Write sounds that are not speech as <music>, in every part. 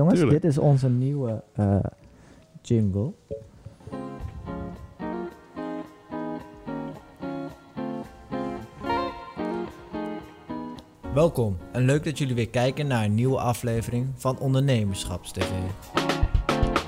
Jongens, Tuurlijk. dit is onze nieuwe eh, jingle. Welkom en leuk dat jullie weer kijken naar een nieuwe aflevering van Ondernemerschapstv.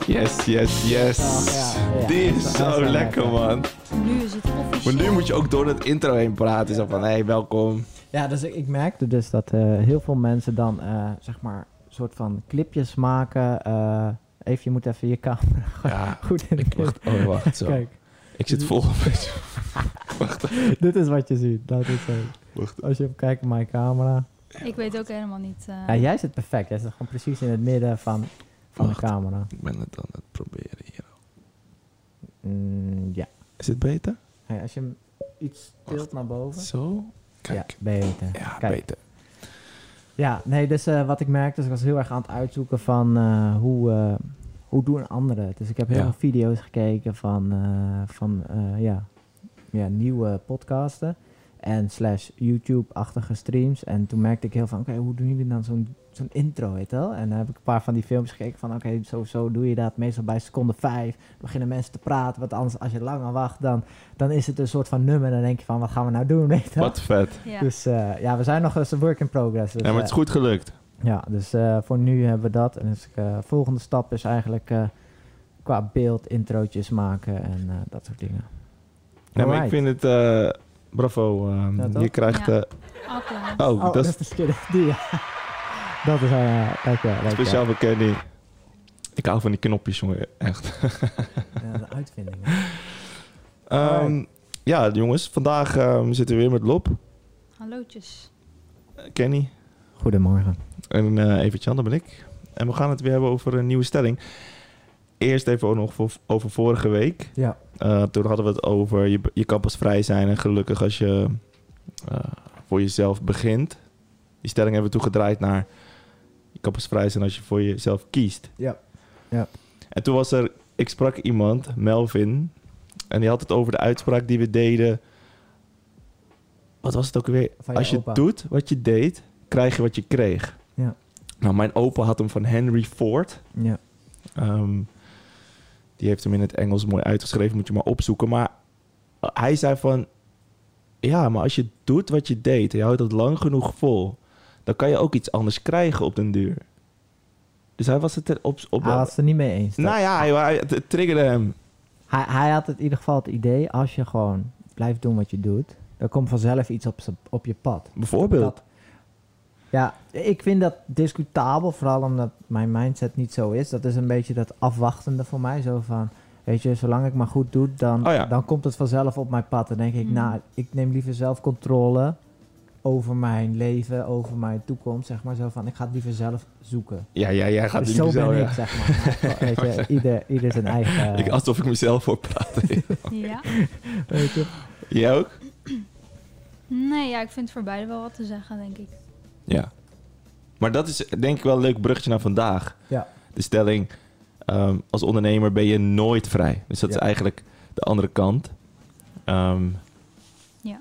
Yes, yes, yes. Oh, ja, ja. Die is zo lekker, lekker. man. Nu is het officieel. Maar nu moet je ook door het intro heen praten. Zo van, hé, hey, welkom. Ja, dus ik, ik merkte dus dat eh, heel veel mensen dan, eh, zeg maar, soort van clipjes maken. eh, even, je moet even je camera <laughs> Ja, goed in de ik. Oh, wacht, zo. Kijk, Ik zit vol. <laughs> wacht, dit is wat je ziet. Dat is zo. Als je even kijkt naar mijn camera. Ik weet ook helemaal niet. eh, Ja, jij zit perfect. Jij zit gewoon precies in het midden van, van Wacht. de camera. Ik ben het aan het proberen hier. Mm, ja. Is het beter? Hey, als je hem iets tilt Wacht. naar boven. Zo? Kijk. Ja, beter. Ja, Kijk. beter. Ja, nee, dus eh, wat ik merkte, is ik was heel erg aan het uitzoeken van eh, hoe, eh, hoe doen anderen. Dus ik heb heel Ja. veel video's gekeken van, van ja, ja, nieuwe podcasten en slash YouTube-achtige streams. En toen merkte ik heel van, oké, hoe doen jullie dan zo'n zo'n intro, weet je wel? En dan heb ik een paar van die filmpjes gekeken van, oké, zo, zo doe je dat. Meestal bij seconde vijf beginnen mensen te praten, want anders als je langer wacht, dan, dan is het een soort van nummer. Dan denk je van, wat gaan we nou doen, weet je? Wat vet. ja. Dus eh, ja, we zijn nog eens een work in progress. Dus, Ja, maar het is eh, goed gelukt. ja, dus eh, voor nu hebben we dat. En dus, eh, volgende stap is eigenlijk eh, qua beeld introotjes maken en eh, dat soort dingen. Nee, maar ik vind het... eh, bravo. eh, Ja, toch? je krijgt... Ja. eh, oh, Oh, dat is de. <laughs> Die, ja. Dat is, uh, dankjewel. dankjewel. speciaal voor Kenny. Ik hou van die knopjes, jongen. Echt. Ja, de uitvinding. <laughs> Ehm, ja, jongens. Vandaag ehm, zitten we weer met Lop. Hallootjes. eh, Kenny. Goedemorgen. En eh Evert-Jan, dat ben ik. En we gaan het weer hebben over een nieuwe stelling. Eerst even ook nog voor, over vorige week. Ja. Eh, toen hadden we het over je, je kan pas vrij zijn en gelukkig als je eh, voor jezelf begint. Die stelling hebben we toegedraaid naar je kan pas vrij zijn als je voor jezelf kiest. Ja. En toen was er, ik sprak iemand, Melvin, en die had het over de uitspraak die we deden. Wat was het ook weer? Je Als je opa. doet wat je deed, krijg je wat je kreeg. Ja. Nou, mijn opa had hem van Henry Ford. Ja. Ehm, die heeft hem in het Engels mooi uitgeschreven, moet je maar opzoeken. Maar hij zei van, ja, maar als je doet wat je deed en je houdt het lang genoeg vol, dan kan je ook iets anders krijgen op den duur. Dus hij was het er op... op Hij was het er niet mee eens. nou ja, hij, hij, het triggerde hem. Hij, hij had het in ieder geval het idee, als je gewoon blijft doen wat je doet, dan komt vanzelf iets op, op je pad. Bijvoorbeeld. Dat- ja, ik vind dat discutabel, vooral omdat mijn mindset niet zo is. Dat is een beetje dat afwachtende voor mij. Zo van, weet je, zolang ik maar goed doe, dan, Oh ja. dan komt het vanzelf op mijn pad. Dan denk ik, Mhm. nou, ik neem liever zelf controle over mijn leven, over mijn toekomst, zeg maar. Zo van, ik ga het liever zelf zoeken. Ja, ja, jij gaat Dus het zo niet ben ik, ja. zeg maar. Maar, <laughs> weet je, ieder, ieder zijn eigen... <laughs> Ik, alsof ik mezelf voor praat. Ja. <laughs> weet je. jij ook? Nee, ja, ik vind voor beide wel wat te zeggen, denk ik. Ja. Maar dat is denk ik wel een leuk bruggetje naar vandaag. Ja. De stelling, ehm, als ondernemer ben je nooit vrij. Dus dat Ja. is eigenlijk de andere kant. Ehm, Ja.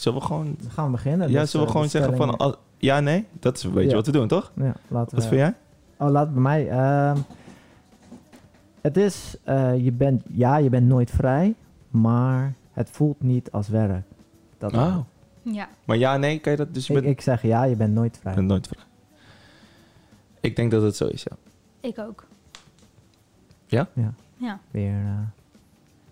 Zullen we gewoon, Dan gaan we beginnen. ja, Dus, zullen we eh, gewoon zeggen van... ja, nee? Dat is een beetje Ja. wat we doen, toch? Ja, laten Wat we... vind jij? Oh, laat bij mij. ehm, het is, eh, je bent, ja, je bent nooit vrij, maar het voelt niet als werk. Dat Oh. Ja. Maar ja, nee, kan je dat? Dus je ik, bent, ik zeg ja, je bent nooit vrij. bent nooit vrij. Ik denk dat het zo is, ja. Ik ook. Ja, Ja. weer. eh,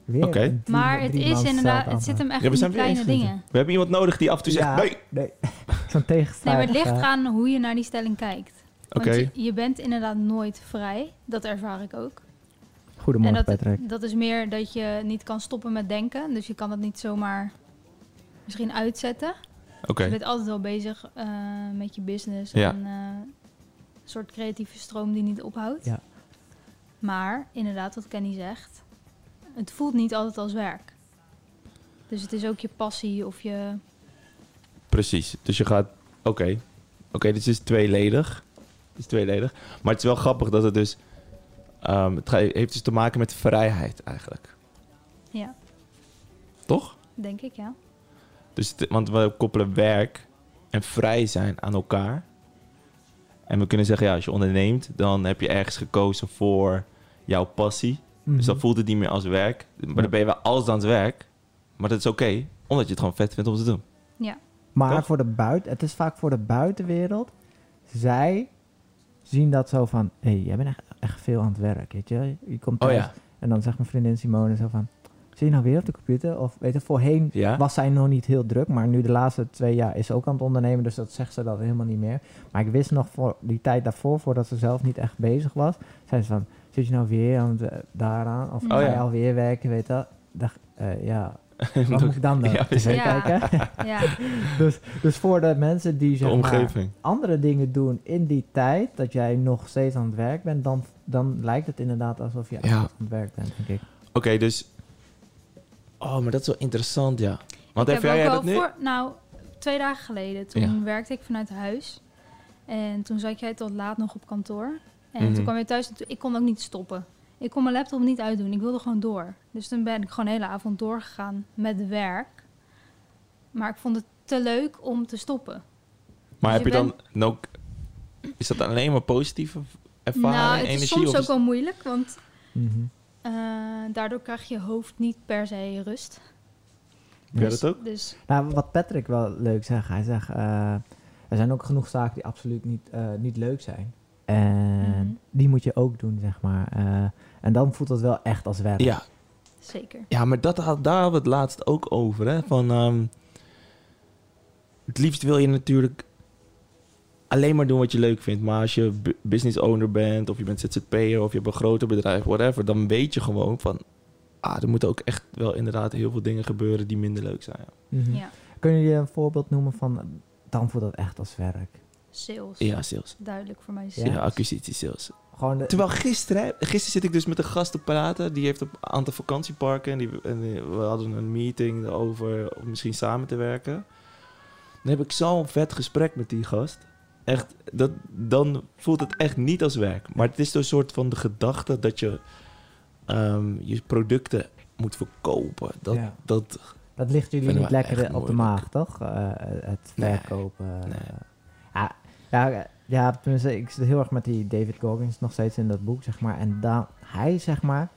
weer Oké. Maar het is inderdaad, het zit hem echt Ja, we in kleine dingen. We hebben iemand nodig die af en toe zegt... Ja, Nee! nee. <laughs> Zo'n Nee, maar het ligt eraan hoe je naar die stelling kijkt. Oké. Want je, je bent inderdaad nooit vrij. Dat ervaar ik ook. Goedemorgen, en dat, Patrick. dat is meer dat je niet kan stoppen met denken. Dus je kan het niet zomaar misschien uitzetten. Oké. Je bent altijd wel bezig eh, met je business. Ja. En eh, een soort creatieve stroom die niet ophoudt. Ja. Maar inderdaad, wat Kenny zegt. Het voelt niet altijd als werk. Dus het is ook je passie of je... Precies. Dus je gaat... Oké. Oké, dit is tweeledig. Het is tweeledig. Maar het is wel grappig dat het dus... ehm, het heeft dus te maken met vrijheid eigenlijk. Ja, Toch? denk ik, ja. Dus het- want we koppelen werk en vrij zijn aan elkaar. En we kunnen zeggen, ja, als je onderneemt, dan heb je ergens gekozen voor jouw passie. Dus dan Mhm. voelt het niet meer als werk. Maar Ja. dan ben je wel alles aan het werk. Maar dat is oké, omdat je het gewoon vet vindt om te doen. Maar Toch? voor de buiten, het is vaak voor de buitenwereld. Zij zien dat zo van, hé, hey, jij bent echt, echt veel aan het werk, weet je. Je komt Oh thuis ja. en dan zegt mijn vriendin Simone zo van, zie je nou weer op de computer? Of weet je, voorheen Ja? was zij nog niet heel druk, maar nu de laatste twee jaar is ze ook aan het ondernemen, dus dat zegt ze dat helemaal niet meer. Maar ik wist nog voor die tijd daarvoor, voordat ze zelf niet echt bezig was, zei ze van, zit je nou weer aan het, eh, daaraan? Of Oh ja. alweer werken, weet? Dacht, eh, ja, <laughs> wat moet ik dan <laughs> doen? Ja, kijken? Ja, <laughs> dus, dus voor de mensen die zeg maar, omgeving. andere dingen doen in die tijd, dat jij nog steeds aan het werk bent, dan, dan lijkt het inderdaad alsof je aan het werk bent, denk ik. Oké, dus... Oh, maar dat is wel interessant, ja. Want ik heb jij dat nu? voor, nou, twee dagen geleden, toen Ja. werkte ik vanuit huis. En toen zat jij tot laat nog op kantoor. En Mhm. toen kwam je thuis en toen- ik kon ook niet stoppen. Ik kon mijn laptop niet uitdoen, ik wilde gewoon door. Dus toen ben ik gewoon de hele avond doorgegaan met werk. Maar ik vond het te leuk om te stoppen. Maar Dus heb je je dan ook... Is dat alleen maar positieve ervaring, nou, het is energie? soms of ook is- wel moeilijk, want Mhm. eh, daardoor krijg je hoofd niet per se rust. Dus- dat ook? Dus Nou, wat Patrick wel leuk zegt, hij zegt, eh, er zijn ook genoeg zaken die absoluut niet, eh, niet leuk zijn. En Mhm. die moet je ook doen, zeg maar. Eh, en dan voelt het wel echt als werk. Ja, zeker. Ja, maar dat, had- daar hadden we het laatst ook over. Hè? Van, ehm, het liefst wil je natuurlijk alleen maar doen wat je leuk vindt. Maar als je bu- business owner bent, of je bent ZZP'er, of je hebt een groter bedrijf, whatever, dan weet je gewoon van, ah, er moeten ook echt wel inderdaad heel veel dingen gebeuren die minder leuk zijn. ja. Mhm. Ja, Kun je een voorbeeld noemen van, dan voelt dat echt als werk? Sales. Ja, sales. Duidelijk voor mij. Ja. Ja, acquisitie sales. Gewoon de, Terwijl gisteren, hè, gisteren zit ik dus met een gast te praten. Die heeft op een aantal vakantieparken. En, die, en die- we hadden een meeting over om misschien samen te werken. Dan heb ik zo'n vet gesprek met die gast. Echt, dat, dan voelt het echt niet als werk. Maar het is een soort van de gedachte dat je ehm, je producten moet verkopen. Dat, Ja. dat, dat ligt jullie niet lekker op de maag, toch? Eh, het verkopen. Nee. Ja, ja, ja, tenminste, ik zit heel erg met die David Goggins nog steeds in dat boek, zeg maar. En dan, hij, zeg maar,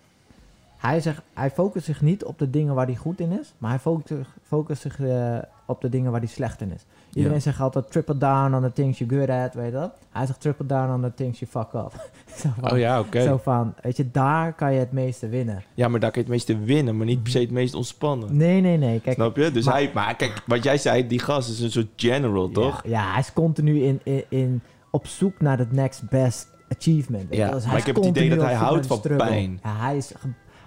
hij, zegt, hij focust zich niet op de dingen waar hij goed in is, maar hij focust, zich- focust zich eh, op de dingen waar hij slecht in is. Iedereen Ja. zegt altijd triple down on the things you're good at, weet je dat? Hij zegt triple down on the things you fuck up. <laughs> zo, van, oh ja, oké. zo van, weet je, daar kan je het meeste winnen. Ja, maar daar kan je het meeste winnen, maar niet per se het meest ontspannen. Nee, nee, nee. Kijk, Snap je? Dus maar- hij, maar kijk, wat jij zei, die gast is een soort general, toch? Ja, ja, hij is continu in, in, in, op zoek naar het next best achievement. weet je Ja. Dus maar ik heb het idee dat hij houdt van struggle. pijn. Ja, hij, is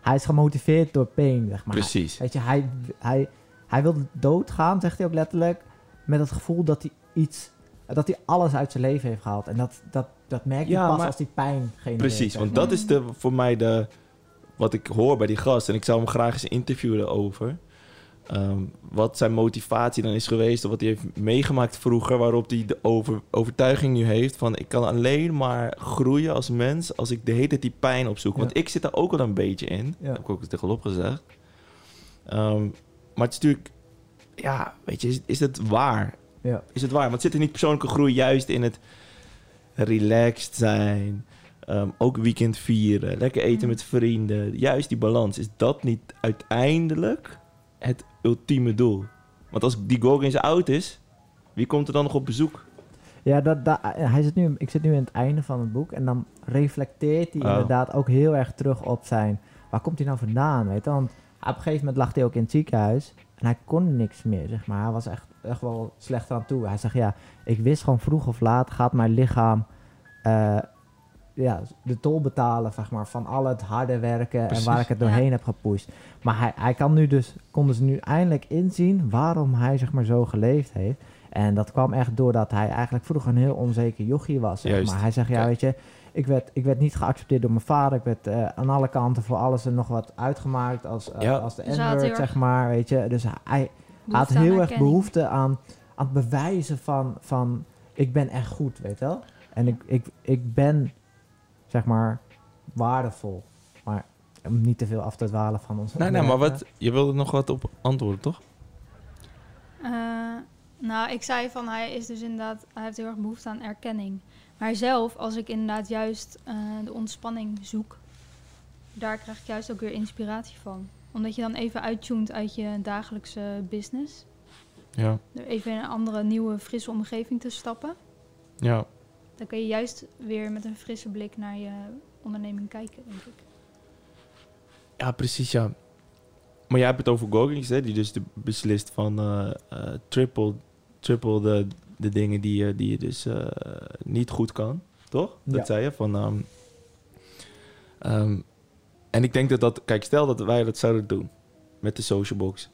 hij is gemotiveerd door pijn, zeg maar. Precies. Weet je, hij, hij, hij wil doodgaan, zegt hij ook letterlijk, met het gevoel dat hij iets, dat hij alles uit zijn leven heeft gehaald. En dat, dat, dat merk je Ja, pas maar- als die pijn genereert. Precies, want dat is de, voor mij de, wat ik hoor bij die gast. En ik zou hem graag eens interviewen over. Ehm, wat zijn motivatie dan is geweest. Of wat hij heeft meegemaakt vroeger. Waarop hij de over, overtuiging nu heeft van... ik kan alleen maar groeien als mens als ik de hele tijd die pijn opzoek. Want ik zit daar ook wel een beetje in. Ja. Dat heb ik ook tegenop gezegd. Ehm, maar het is natuurlijk... Ja, weet je, is, is het waar? Ja. Is het waar? Want zit er niet persoonlijke groei juist in het relaxed zijn, ehm, ook weekend vieren, lekker eten Mm. met vrienden, juist die balans. Is dat niet uiteindelijk het ultieme doel? Want als die Goggins oud is, wie komt er dan nog op bezoek? Ja, dat, dat, hij zit nu, ik zit nu in het einde van het boek en dan reflecteert hij Oh. inderdaad ook heel erg terug op zijn... Waar komt hij nou vandaan, weet je? Want op een gegeven moment lag hij ook in het ziekenhuis en hij kon niks meer, zeg maar. Hij was echt, echt wel slecht aan toe. Hij zegt, ja, ik wist gewoon vroeg of laat gaat mijn lichaam eh, ja, de tol betalen, zeg maar, van al het harde werken Precies. en waar ik het doorheen Ja. heb gepusht. Maar hij, hij kan nu dus, konden ze nu eindelijk inzien waarom hij, zeg maar, zo geleefd heeft. En dat kwam echt doordat hij eigenlijk vroeger een heel onzeker jochie was. Zeg maar. Hij zegt, ja, weet je, ik werd, ik werd niet geaccepteerd door mijn vader. Ik werd eh, aan alle kanten voor alles en nog wat uitgemaakt als, eh, Ja. als de Dus zeg maar. Weet je. Dus hij, had heel erg behoefte aan, aan het bewijzen van, van ik ben echt goed, weet je wel. En ik, ik, ik ben, zeg maar, waardevol. Maar om niet te veel af te dwalen van ons. Nee, nee, maar wat, je wilde nog wat op antwoorden, toch? Eh, nou, ik zei van hij is dus inderdaad, hij heeft heel erg behoefte aan erkenning. Maar zelf, als ik inderdaad juist eh, de ontspanning zoek, daar krijg ik juist ook weer inspiratie van. Omdat je dan even uittunt uit je dagelijkse business. Ja, Door even in een andere, nieuwe, frisse omgeving te stappen. ja. Dan kun je juist weer met een frisse blik naar je onderneming kijken, denk ik. ja, precies, ja. Maar jij hebt het over Goggins, hè, die dus de beslist van eh, eh, triple, triple de, de dingen die je, die je dus eh, niet goed kan, toch? Dat Ja. zei je, van... ehm, ehm, en ik denk dat dat... Kijk, stel dat wij dat zouden doen met de social box.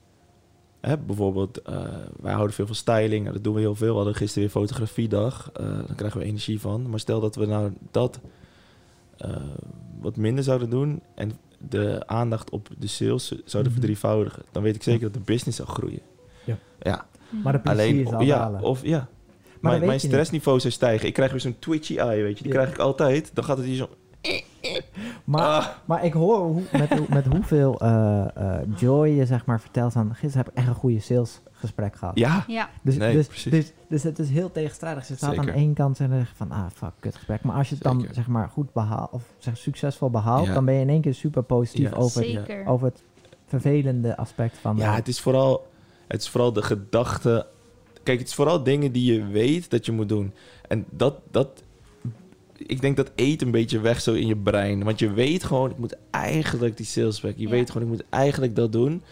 Hè, bijvoorbeeld, eh, wij houden veel van styling. en Dat doen we heel veel. We hadden gisteren weer fotografiedag. eh daar krijgen we energie van. Maar stel dat we nou dat wat minder zouden doen... en de aandacht op de sales zouden Mhm. verdrievoudigen... dan weet ik zeker dat de business zou groeien. Ja. ja. Maar de plezier Alleen, zal ja, dalen. of ja. dat Mijn, stressniveau zou stijgen. Ik krijg weer zo'n twitchy eye, weet je. Die Ja. krijg ik altijd. Dan gaat het hier zo... Maar, Ah. maar ik hoor hoe, met, met hoeveel eh, eh, joy je zeg maar vertelt van... Gisteren heb ik echt een goede salesgesprek gehad. Ja, Ja, Dus, Nee, dus, precies. dus, dus het is heel tegenstrijdig. Je staat Zeker. aan één kant en dan zeg je van, ah, fuck, kut gesprek. Maar als je het dan, zeg maar, goed behaalt, of zeg, succesvol behaalt, Ja. dan ben je in één keer super positief Ja, over, zeker. over het vervelende aspect van... ja het, is vooral, het is vooral de gedachte... Kijk, het is vooral dingen die je weet dat je moet doen. En dat... dat ik denk dat eet een beetje weg zo in je brein. Want je weet gewoon, ik moet eigenlijk die salesback. Je Ja. weet gewoon, ik moet eigenlijk dat doen.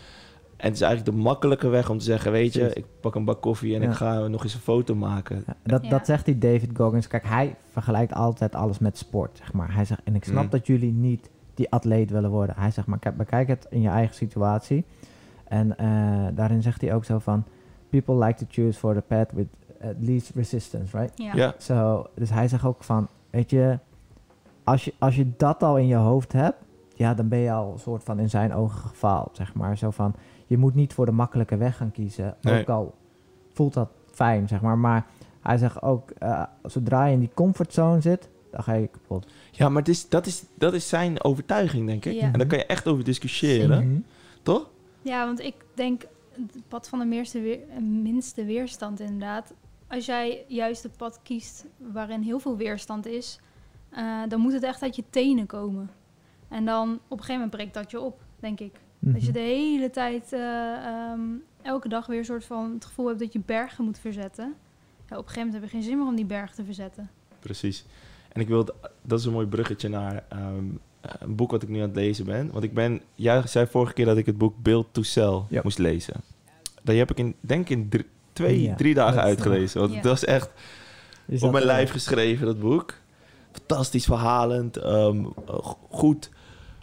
En het is eigenlijk de makkelijke weg om te zeggen... weet je, ik pak een bak koffie en Ja. ik ga nog eens een foto maken. Ja, dat, Ja. dat zegt die David Goggins. Kijk, hij vergelijkt altijd alles met sport, zeg maar. Hij zegt, en ik snap Mm. dat jullie niet die atleet willen worden. Hij zegt, maar kijk, bekijk het in je eigen situatie. En eh, daarin zegt hij ook zo van... People like to choose for the path with at least resistance, right? ja. Ja, Zo, dus hij zegt ook van, weet je, als je, als je dat al in je hoofd hebt, ja, dan ben je al een soort van in zijn ogen gefaald, zeg maar. Zo van, je moet niet voor de makkelijke weg gaan kiezen, Nee. ook al voelt dat fijn, zeg maar. Maar hij zegt ook, eh, zodra je in die comfortzone zit, dan ga je kapot. ja maar het is, dat, is, dat is zijn overtuiging, denk ik. Ja. En daar kan je echt over discussiëren, Mhm. toch? Ja, want ik denk het pad van de meerste weer, minste weerstand inderdaad. Als jij juist het pad kiest waarin heel veel weerstand is, eh, dan moet het echt uit je tenen komen. En dan op een gegeven moment breekt dat je op, denk ik. Als je Mhm. de hele tijd, eh, ehm, elke dag weer een soort van het gevoel hebt dat je bergen moet verzetten. Ja, op een gegeven moment heb je geen zin meer om die berg te verzetten. Precies. En ik wil, dat is een mooi bruggetje naar ehm, eh, een boek wat ik nu aan het lezen ben. Want ik ben, jij zei vorige keer dat ik het boek Build to Sell Ja. moest lezen. Dat heb ik in, denk ik in dr- twee, Ja, drie dagen dat, uitgelezen. Want ja. het was echt Is op mijn eh, lijf geschreven, dat boek. Fantastisch verhalend, ehm, eh, goed,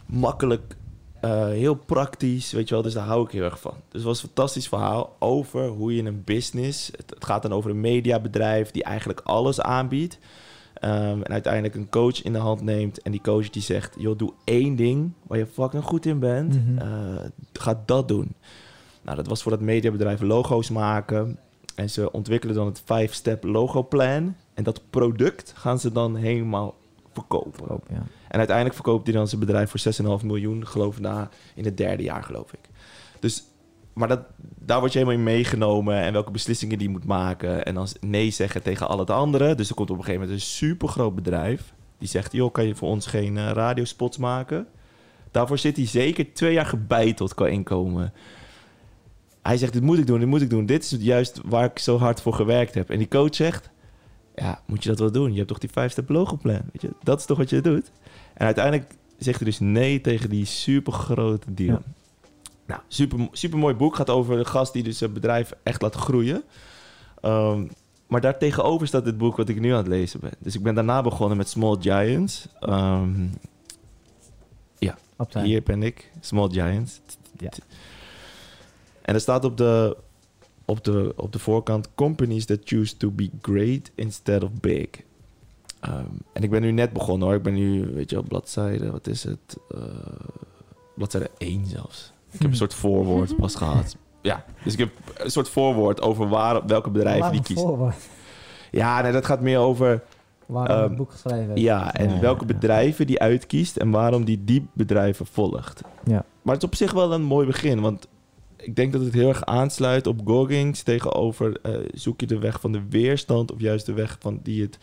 makkelijk, eh, heel praktisch, weet je wel. Dus daar hou ik heel erg van. Dus het was een fantastisch verhaal over hoe je een business... Het, het gaat dan over een mediabedrijf die eigenlijk alles aanbiedt. Ehm, en uiteindelijk een coach in de hand neemt. En die coach die zegt, joh, doe één ding waar je fucking goed in bent. Eh, ga dat doen. Nou, dat was voor dat mediabedrijf logo's maken. En ze ontwikkelen dan het 5-step logo plan. En dat product gaan ze dan helemaal verkopen. ja. En uiteindelijk verkoopt hij dan zijn bedrijf voor 6,5 miljoen, geloof ik, na in het derde jaar, geloof ik. Dus, maar dat, daar word je helemaal in meegenomen en welke beslissingen die moet maken. En dan nee zeggen tegen al het andere. Dus er komt op een gegeven moment een supergroot bedrijf. Die zegt, joh, kan je voor ons geen eh, radiospots maken? Daarvoor zit hij zeker twee jaar gebeiteld qua inkomen. Hij zegt, dit moet ik doen, dit moet ik doen. Dit is juist waar ik zo hard voor gewerkt heb. En die coach zegt, ja, moet je dat wel doen? Je hebt toch die 5-step logo plan? Weet je? Dat is toch wat je doet? En uiteindelijk zegt hij dus nee tegen die supergrote deal. Ja. Nou, super, super mooi boek. Gaat over een gast die dus het bedrijf echt laat groeien. Ehm, maar daartegenover staat dit boek wat ik nu aan het lezen ben. Dus ik ben daarna begonnen met Small Giants. Ehm, zijn. hier ben ik, Small Giants. Ja. En er staat op de, op, de, op de voorkant... Companies that choose to be great instead of big. Ehm, en ik ben nu net begonnen hoor. Ik ben nu, weet je wel, bladzijde... Wat is het? Eh, bladzijde 1 zelfs. Ik heb een soort voorwoord pas gehad. Ja, dus ik heb een soort voorwoord over waar, welke bedrijven die kiezen. voorwoord. Ja, nee, dat gaat meer over... Waarom Ehm, het boek geschreven heeft. Ja, en Ja, welke ja, bedrijven die uitkiest en waarom die die bedrijven volgt. Ja. Maar het is op zich wel een mooi begin, want ik denk dat het heel erg aansluit op Goggins tegenover eh, zoek je de weg van de weerstand of juist de weg van die het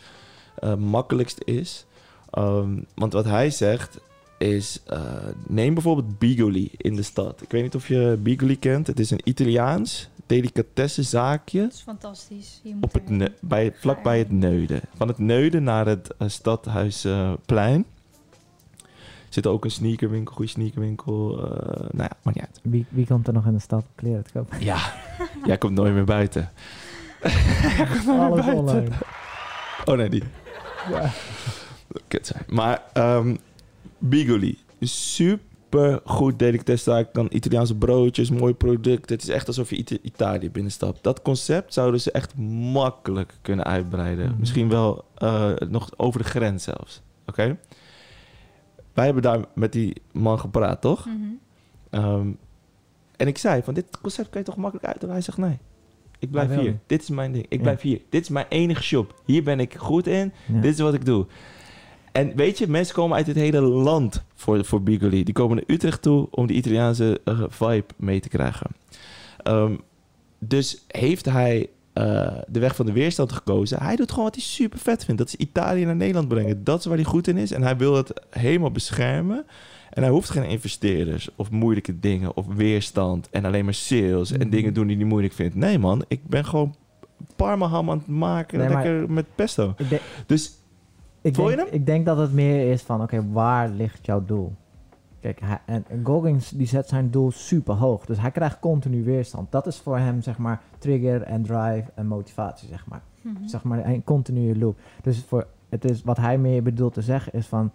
eh, makkelijkst is. Ehm, want wat hij zegt is, eh, neem bijvoorbeeld Bigoli in de stad. Ik weet niet of je Bigoli kent. Het is een Italiaans delicatessenzaakje Dat is fantastisch. Je moet op het erheen. ne- bij, vlakbij het Neuden. Van het Neuden naar het eh, Stadhuisplein. Zit er ook een sneakerwinkel, goede sneakerwinkel. eh, nou ja, maakt niet uit. Wie, wie komt er nog in de stad kleren te kopen? Ja, <laughs> jij komt nooit meer buiten. <laughs> Alles online. Oh nee, die. Ja. Kut zijn. Maar ehm Bigoli. Super goed delicatessenzaak. Dan Italiaanse broodjes, mooi product. Het is echt alsof je Ita- Italië binnenstapt. Dat concept zouden ze echt makkelijk kunnen uitbreiden. Mhm. Misschien wel eh, nog over de grens zelfs. Oké? Wij hebben daar met die man gepraat, toch? Mhm. Ehm, en ik zei van, dit concept kan je toch makkelijk uit? Hij zegt nee. Ik blijf hier. Dit is mijn ding. Ik Ja. blijf hier. Dit is mijn enige shop. Hier ben ik goed in. Ja. Dit is wat ik doe. En weet je, mensen komen uit het hele land voor, voor Bigoli. Die komen naar Utrecht toe om die Italiaanse eh, vibe mee te krijgen. Ehm, dus heeft hij eh, de weg van de weerstand gekozen. Hij doet gewoon wat hij super vet vindt. Dat is Italië naar Nederland brengen. Dat is waar hij goed in is. En hij wil het helemaal beschermen. En hij hoeft geen investeerders of moeilijke dingen of weerstand en alleen maar sales en Mhm. dingen doen die hij moeilijk vindt. Nee man, ik ben gewoon parma ham aan het maken Nee, lekker met pesto. Dus ik, Voel je denk, hem? ik denk dat het meer is van, oké, waar ligt jouw doel? Kijk, hij, en en Goggins die zet zijn doel super hoog. Dus hij krijgt continu weerstand. Dat is voor hem, zeg maar, trigger en drive en motivatie, zeg maar. Mhm. Zeg maar, een continue loop. Dus voor, het is, wat hij meer bedoelt te zeggen is van...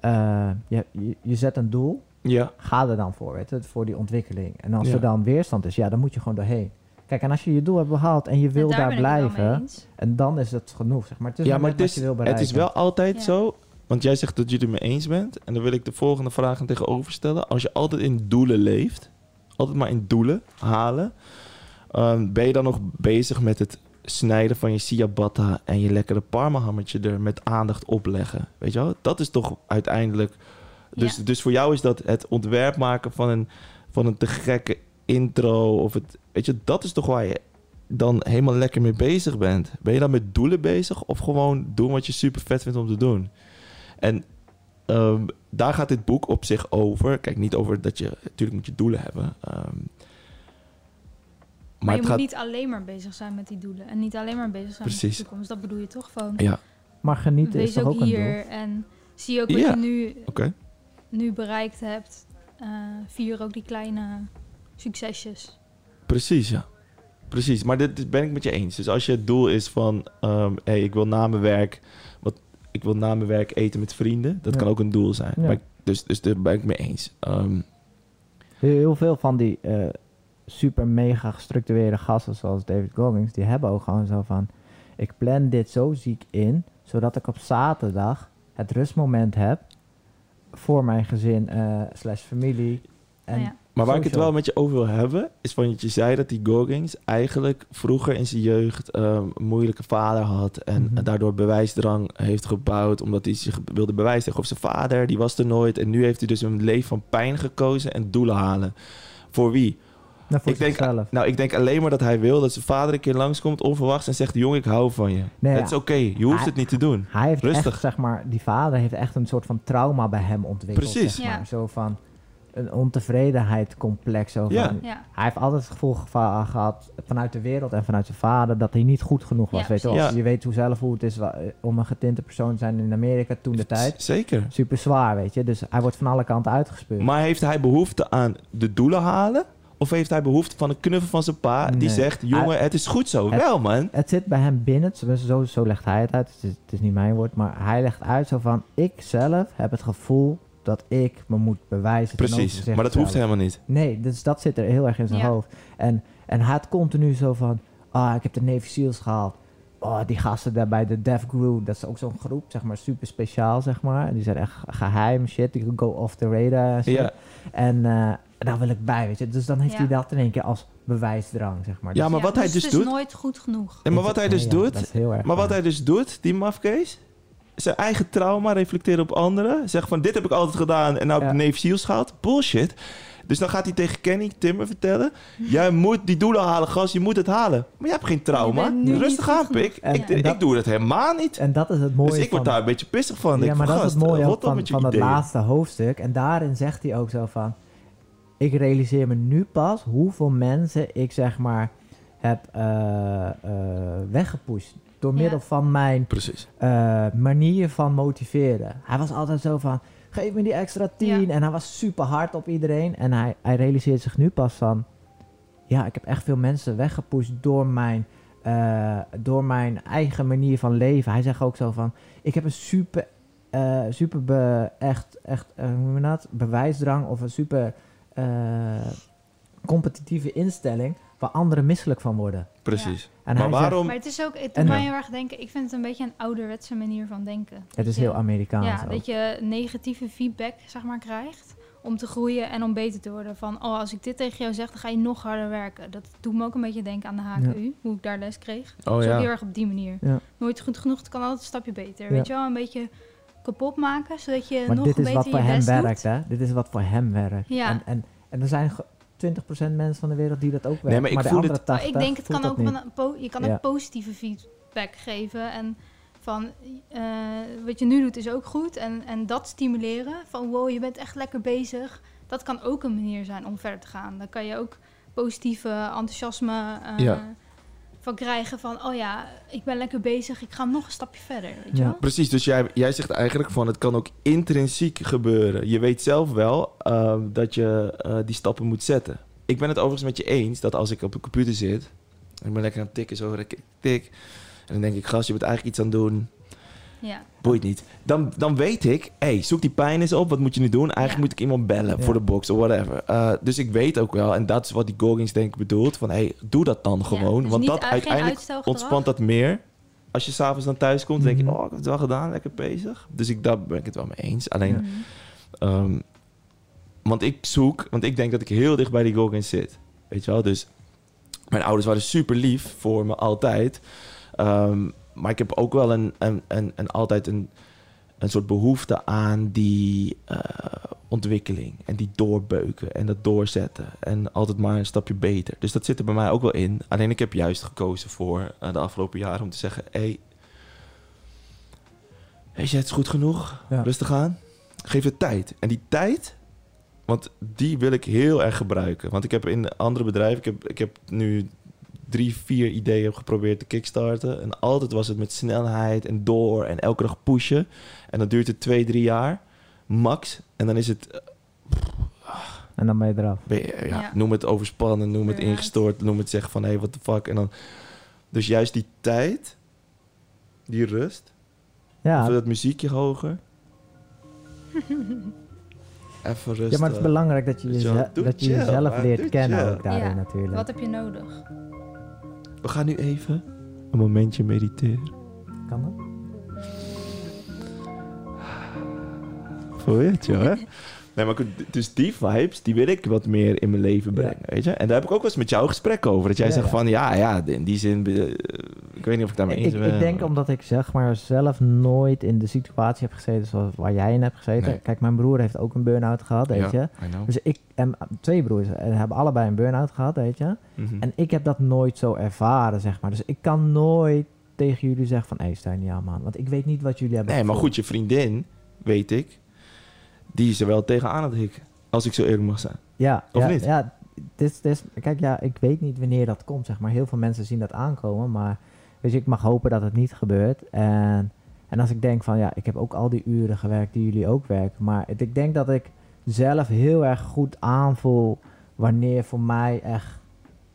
eh, je, je, je zet een doel, ja, ga er dan voor, weet je, voor die ontwikkeling. En als Ja. er dan weerstand is, ja, dan moet je gewoon doorheen. Kijk, en als je je doel hebt behaald en je wil daar, blijven, en dan is het genoeg, zeg maar. Het is ja maar het wat is, je wil het bereiken. is wel altijd Ja. zo. Want jij zegt dat er mee eens bent. En dan wil ik de volgende vraag aan tegenover stellen. Als je altijd in doelen leeft, altijd maar in doelen halen, ehm, ben je dan nog bezig met het snijden van je ciabatta en je lekkere parmahammetje er met aandacht opleggen? Weet je wel? Dat is toch uiteindelijk. Dus, Ja. dus voor jou is dat het ontwerp maken van een, van een te gekke intro of het. Weet je, dat is toch waar je dan helemaal lekker mee bezig bent. Ben je dan met doelen bezig of gewoon doen wat je super vet vindt om te doen? En ehm, daar gaat dit boek op zich over. Kijk, niet over dat je... Natuurlijk moet je doelen hebben. ehm, Maar, je moet gaat... niet alleen maar bezig zijn met die doelen. En niet alleen maar bezig zijn met Precies. de toekomst. Dat bedoel je toch gewoon. Ja, Maar genieten is Wees toch ook ook een doel? hier en zie ook wat Ja. je nu, oké. nu bereikt hebt. Eh, vier ook die kleine succesjes. Precies, ja. Precies, maar dit, ben ik met je eens. Dus als je het doel is van... ehm hey, ik wil na mijn werk... Wat, ik wil na mijn werk eten met vrienden. Dat Ja. kan ook een doel zijn. Ja. Maar ik- dus, dus daar ben ik mee eens. Ehm, Heel veel van die eh, super mega gestructureerde gasten zoals David Goggins, die hebben ook gewoon zo van, ik plan dit zo ziek in, zodat ik op zaterdag het rustmoment heb voor mijn gezin eh, slash familie. En ja. Maar waar ik het wel met je over wil hebben, is van dat je zei dat die Goggins eigenlijk vroeger in zijn jeugd ehm, een moeilijke vader had. En Mhm. daardoor bewijsdrang heeft gebouwd, omdat hij zich wilde bewijzen tegen zijn vader. Die was er nooit. En nu heeft hij dus een leven van pijn gekozen en doelen halen. Voor wie? nou, voor ik denk, zichzelf. nou, ik denk alleen maar dat hij wil dat zijn vader een keer langskomt, onverwachts, en zegt: Jong, ik hou van je. Nee, het ja. is oké, je hoeft Hij- het niet te doen. Hij heeft Rustig. echt, zeg maar, die vader heeft echt een soort van trauma bij hem ontwikkeld. Precies. Zeg maar. Ja. Zo van een ontevredenheid complex. Zo Ja. Hij heeft altijd het gevoel geva- gehad vanuit de wereld en vanuit zijn vader dat hij niet goed genoeg was. Ja, weet je, wel. je weet hoe zelf hoe het is om een getinte persoon te zijn in Amerika toen de tijd. Z- Zeker. Super zwaar, weet je. Dus hij wordt van alle kanten uitgespeeld. Maar heeft hij behoefte aan de doelen halen? Of heeft hij behoefte van een knuffel van zijn pa die zegt: Jongen, het is goed zo. Het- Wel, man. Het zit bij hem binnen, zo, zo, zo legt hij het uit. Het is, het is niet mijn woord, maar hij legt uit zo van: ik zelf heb het gevoel dat ik me moet bewijzen. Precies. Maar dat hoeft helemaal niet. Nee, dus dat zit er heel erg in zijn Ja. hoofd. En, en hij had continu zo van, ah, ik heb de Navy SEALs gehaald. Oh, die gasten daar bij de Def Crew, dat is ook zo'n groep, zeg maar, super speciaal, zeg maar. Die zijn echt geheim shit, die go off the radar en shit. Ja, En eh, daar wil ik bij, weet je. Dus dan heeft Ja. hij dat in één keer als bewijsdrang, zeg maar. Ja, Dus maar wat hij dus dus het is doet- nooit goed genoeg. en maar wat hij dus Ja, doet, dat is heel erg maar wat hij dus doet, die mafkees, zijn eigen trauma reflecteren op anderen. Zeggen van, dit heb ik altijd gedaan en nou heb ik Ja. neef gehad. Bullshit. Dus dan gaat hij tegen Kenny Timmer vertellen... Jij moet die doelen halen, gast. Je moet het halen. Maar je hebt geen trauma. Rustig aan, pik. Ik, En- dat- ik doe dat helemaal niet. En dat is het mooie Dus ik word van... daar een beetje pissig van. Ja, Ik maar van, dat is het gast, mooie van, met je van het laatste hoofdstuk. En daarin zegt hij ook zo van... Ik realiseer me nu pas hoeveel mensen ik zeg maar heb eh, weggepusht. Door Ja. middel van mijn Precies. eh, manier van motiveren. Hij was altijd zo van... Geef me die extra tien. Ja. En hij was super hard op iedereen. En hij, hij realiseert zich nu pas van... Ja, ik heb echt veel mensen weggepusht door mijn, eh, door mijn eigen manier van leven. Hij zegt ook zo van... Ik heb een super, eh, super be- echt, echt eh, hoe noem je dat? bewijsdrang of een super eh, competitieve instelling... waar anderen misselijk van worden. Precies. En maar zegt, waarom... Maar het is ook, het doet mij heel erg denken, ik vind het een beetje een ouderwetse manier van denken. het is je- heel Amerikaans Ja, ook. dat je negatieve feedback, zeg maar, krijgt om te groeien en om beter te worden. Van, oh, als ik dit tegen jou zeg, dan ga je nog harder werken. Dat doet me ook een beetje denken aan de HKU, hoe ik daar les kreeg. Oh dus ook heel ja. erg op die manier. Ja. Nooit goed genoeg, het kan altijd een stapje beter. Ja. Weet je wel, een beetje kapot maken, zodat je Maar nog dit is beter wat voor je hem best werkt, doet. hè? Dit is wat voor hem werkt. Ja. En, en, en er zijn ge- 20% mensen van de wereld die dat ook werken. Nee, maar ik de voel het- 80 ik denk, het kan ook een po- je kan Ja. ook positieve feedback geven. En van, eh, wat je nu doet is ook goed. En, en dat stimuleren, van wow, je bent echt lekker bezig. Dat kan ook een manier zijn om verder te gaan. Dan kan je ook positieve enthousiasme eh, Ja. Van krijgen. Van, oh ja, ik ben lekker bezig, ik ga nog een stapje verder. Weet je Ja. wel? Precies, dus jij, jij zegt eigenlijk van het kan ook intrinsiek gebeuren. Je weet zelf wel ehm, dat je eh, die stappen moet zetten. Ik ben het overigens met je eens dat als ik op de computer zit... en ik ben lekker aan het tikken, zo tik, tik... en dan denk ik, gast, je bent eigenlijk iets aan het doen... Ja. boeit niet. Dan, dan weet ik, hey, zoek die pijn eens op, wat moet je nu doen? Eigenlijk Ja. moet ik iemand bellen Ja. voor de box of whatever. Eh, dus ik weet ook wel, en dat is wat die Goggins denk ik bedoelt... van hey, doe dat dan gewoon, dus want niet dat uiteindelijk ontspant dat meer... Als je s'avonds dan thuis komt, denk je, Mhm. oh, ik heb het wel gedaan, lekker bezig. Dus ik, daar ben ik het wel mee eens. Alleen, Ja. Mhm. Ehm, want ik zoek, want ik denk dat ik heel dicht bij die Goggins zit. Weet je wel, dus mijn ouders waren super lief voor me altijd. Ehm, maar ik heb ook wel een, een, een, een altijd een, een soort behoefte aan die eh, ontwikkeling en die doorbeuken en dat doorzetten en altijd maar een stapje beter. Dus dat zit er bij mij ook wel in. Alleen ik heb juist gekozen voor eh, de afgelopen jaren om te zeggen: hé, hey, weet je, het is goed genoeg, Ja. rustig aan, geef het tijd. En die tijd, want die wil ik heel erg gebruiken. Want ik heb in andere bedrijven, ik heb, ik heb nu drie, vier ideeën geprobeerd te kickstarten. En altijd was het met snelheid en door en elke dag pushen. En dan duurt het twee, drie jaar, max. En dan is het, En dan ben je eraf. ben je- ja, Ja. noem het overspannen, noem het ingestort, noem het zeggen van hé, hey, what the fuck. En dan, dus juist die tijd, die rust, Ja, of dat muziekje hoger. <laughs> Even rustig. ja, maar het is belangrijk dat je, jeze- dat je jezelf leert kennen ook daarin natuurlijk. Wat heb je nodig? We gaan nu even een momentje mediteren. Kan dat? Voel je het, joh, hè? Nee, maar goed, dus die vibes, die wil ik wat meer in mijn leven Ja. brengen, weet je? En daar heb ik ook wel eens met jou gesprek over. Dat jij Ja, zegt ja. van, ja, ja, in die zin... eh, ik weet niet of ik daarmee eens ben. ik denk omdat ik zeg maar zelf nooit in de situatie heb gezeten zoals waar jij in hebt gezeten. Nee. Kijk, mijn broer heeft ook een burn-out gehad, weet je. Ja. Dus ik en twee broers en hebben allebei een burn-out gehad, weet je. Mhm. En ik heb dat nooit zo ervaren, zeg maar. Dus ik kan nooit tegen jullie zeggen van... Hé, hey, niet aan, man. Want ik weet niet wat jullie hebben Nee, maar goed, je vriendin, weet ik, die is er wel tegenaan het hikken. Als ik zo eerlijk mag zijn. Ja, Of ja, niet? Ja, dit, dit kijk, ja, ik weet niet wanneer dat komt, zeg maar. Heel veel mensen zien dat aankomen, maar... Weet je, ik mag hopen dat het niet gebeurt. En, en als ik denk van, ja, ik heb ook al die uren gewerkt die jullie ook werken. Maar het- ik denk dat ik zelf heel erg goed aanvoel wanneer voor mij echt...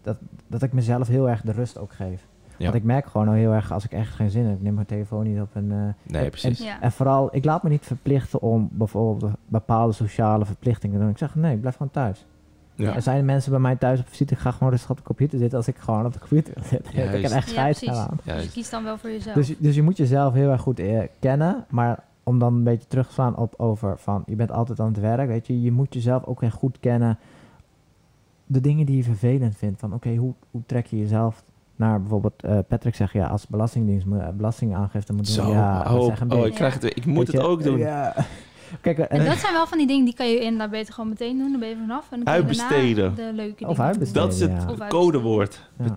Dat, dat ik mezelf heel erg de rust ook geef. Ja. Want ik merk gewoon al heel erg, als ik echt geen zin heb, ik neem mijn telefoon niet op en... eh, Nee, en- precies. Ja. En vooral, ik laat me niet verplichten om bijvoorbeeld bepaalde sociale verplichtingen te doen. Ik zeg, nee, ik blijf gewoon thuis. Ja. Er zijn mensen bij mij thuis op visite, ik ga gewoon rustig op de computer zitten als ik gewoon op de computer wil zitten. <laughs> ik heb echt Ja, scheid precies. aan. Dus je kiest dan wel voor jezelf. Dus, dus je moet jezelf heel erg goed eh, kennen, maar om dan een beetje terug te slaan op over van, je bent altijd aan het werk, weet je. Je moet jezelf ook echt goed kennen. De dingen die je vervelend vindt, van oké, hoe, hoe trek je jezelf naar bijvoorbeeld eh, Patrick zegt, ja, als Belastingdienst moet, eh, belastingaangifte moet doen, Zo, ja, dat oh, zeggen oh, ik krijg het, ik moet weet het je, ook doen. Ja. <laughs> Kijk, eh, En dat zijn wel van die dingen die kan je inderdaad beter gewoon meteen doen. Dan ben je vanaf. En dan kun je daarna Uitbesteden. De leuke Of uitbesteden. Dat is het Ja. Codewoord. ja.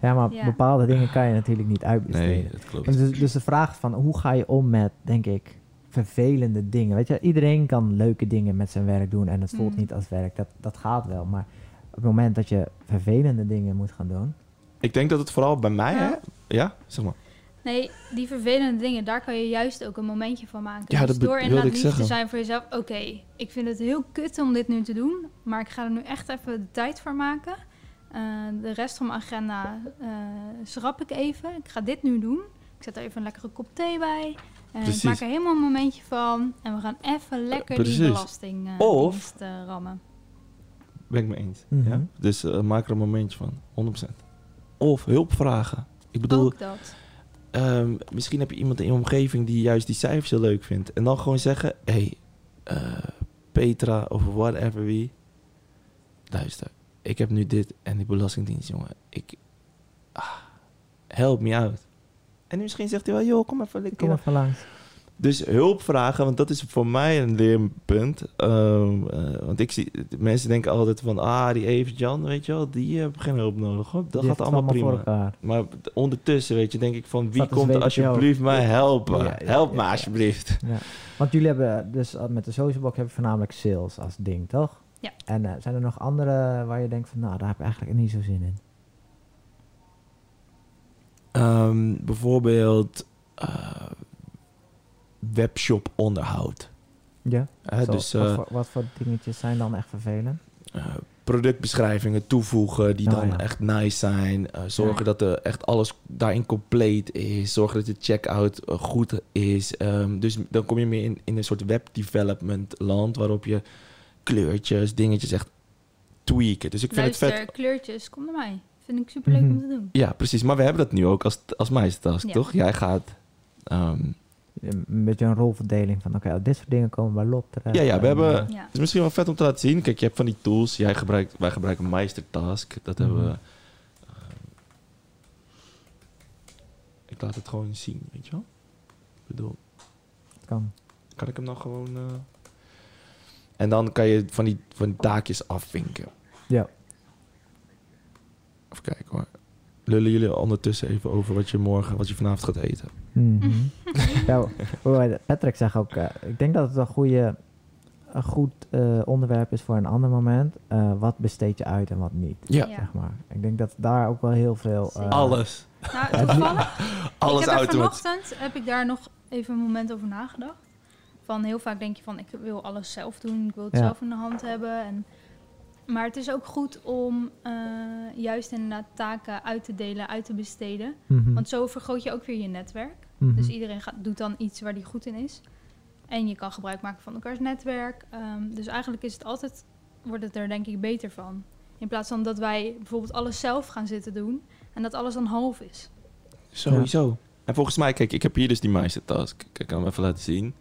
<laughs> ja, maar Ja. bepaalde dingen kan je natuurlijk niet uitbesteden. Nee, dat klopt. En dus, dus de vraag van hoe ga je om met, denk ik, vervelende dingen. Weet je, iedereen kan leuke dingen met zijn werk doen en het voelt Mm. niet als werk. Dat, dat gaat wel. Maar op het moment dat je vervelende dingen moet gaan doen. Ik denk dat het vooral bij mij, hè? Ja. Zeg maar. Nee, die vervelende dingen, daar kan je juist ook een momentje van maken. Ja, dus dat door inderdaad ik lief zeggen. te zijn voor jezelf. Oké, ik vind het heel kut om dit nu te doen. Maar ik ga er nu echt even de tijd voor maken. Eh, de rest van mijn agenda eh, schrap ik even. Ik ga dit nu doen. Ik zet er even een lekkere kop thee bij. En ik maak er helemaal een momentje van. En we gaan even lekker precies. die belasting eh, Of- eh, rammen. Ben ik me eens. Mhm. ja? Dus eh, maak er een momentje van, 100%. Of hulp vragen. Ik bedoel, Ook dat. ehm, misschien heb je iemand in je omgeving die juist die cijfers heel leuk vindt. En dan gewoon zeggen, hé, hey, eh, Petra of whatever wie. Luister, ik heb nu dit en die belastingdienst, jongen. Ik, ah, help me out. En misschien zegt hij wel, joh, kom even kom even langs. Dus hulp vragen, want dat is voor mij een leerpunt. Ehm, eh, want ik zie, mensen denken altijd van, ah, die Evert Jan, weet je wel, die heeft geen hulp nodig. Hoor. Dat Die gaat allemaal prima. voor elkaar. Maar ondertussen, weet je, denk ik van, wie Dat komt alsjeblieft mij helpen? Ja, ja, Help ja, me ja. alsjeblieft. Ja. Want jullie hebben dus met de social blog heb je voornamelijk sales als ding, toch? Ja. En eh, zijn er nog andere waar je denkt van, nou, daar heb ik eigenlijk niet zo zin in? Ehm, bijvoorbeeld eh, webshop onderhoud. Ja. Hè, Zo, dus wat, eh, voor, wat voor dingetjes zijn dan echt vervelend? eh, productbeschrijvingen toevoegen die Oh, dan ja. echt nice zijn. Eh, zorgen Ja. dat er echt alles daarin compleet is. Zorgen dat de checkout goed is. Ehm, dus dan kom je meer in, in een soort webdevelopment land waarop je kleurtjes, dingetjes echt tweaken. Dus ik vind Luister, het vet. kleurtjes, kom naar mij. Vind ik super leuk om Mhm. te doen. Ja, precies. Maar we hebben dat nu ook als, als meisjestask, Ja. toch? Jij gaat... ehm, Een beetje een rolverdeling van, oké, dit soort dingen komen bij Lop terecht. Ja, ja, we En, hebben- eh, Ja. Het is misschien wel vet om te laten zien. Kijk, je hebt van die tools. Jij gebruikt, wij gebruiken Meistertask. Dat hebben we. Mhm. eh, ik laat het gewoon zien, weet je wel? Ik bedoel, kan. kan ik hem dan gewoon. eh, En dan kan je van die, van die taakjes afvinken. Ja. Even kijken hoor. Lullen jullie ondertussen even over wat je morgen, wat je vanavond gaat eten? Mhm. ja, Patrick zegt ook, eh, ik denk dat het een, goede, een goed eh, onderwerp is voor een ander moment. Eh, wat besteed je uit en wat niet, Ja, zeg maar. Ik denk dat daar ook wel heel veel... eh, alles. Nou, toevallig <laughs> Alles ik heb vanochtend heb ik daar nog even een moment over nagedacht. Van heel vaak denk je van ik wil alles zelf doen, ik wil het Ja. zelf in de hand hebben. En, maar het is ook goed om eh, juist inderdaad taken uit te delen, uit te besteden. mhm, Want zo vergroot je ook weer je netwerk. mhm. Dus iedereen gaat, doet dan iets waar die goed in is. En je kan gebruik maken van elkaars netwerk. Ehm, dus eigenlijk is het altijd, wordt het er denk ik beter van. In plaats van dat wij bijvoorbeeld alles zelf gaan zitten doen en dat alles dan half is. Sowieso. En volgens mij, kijk, ik heb hier dus die Meistertask. Ik kan hem even laten zien.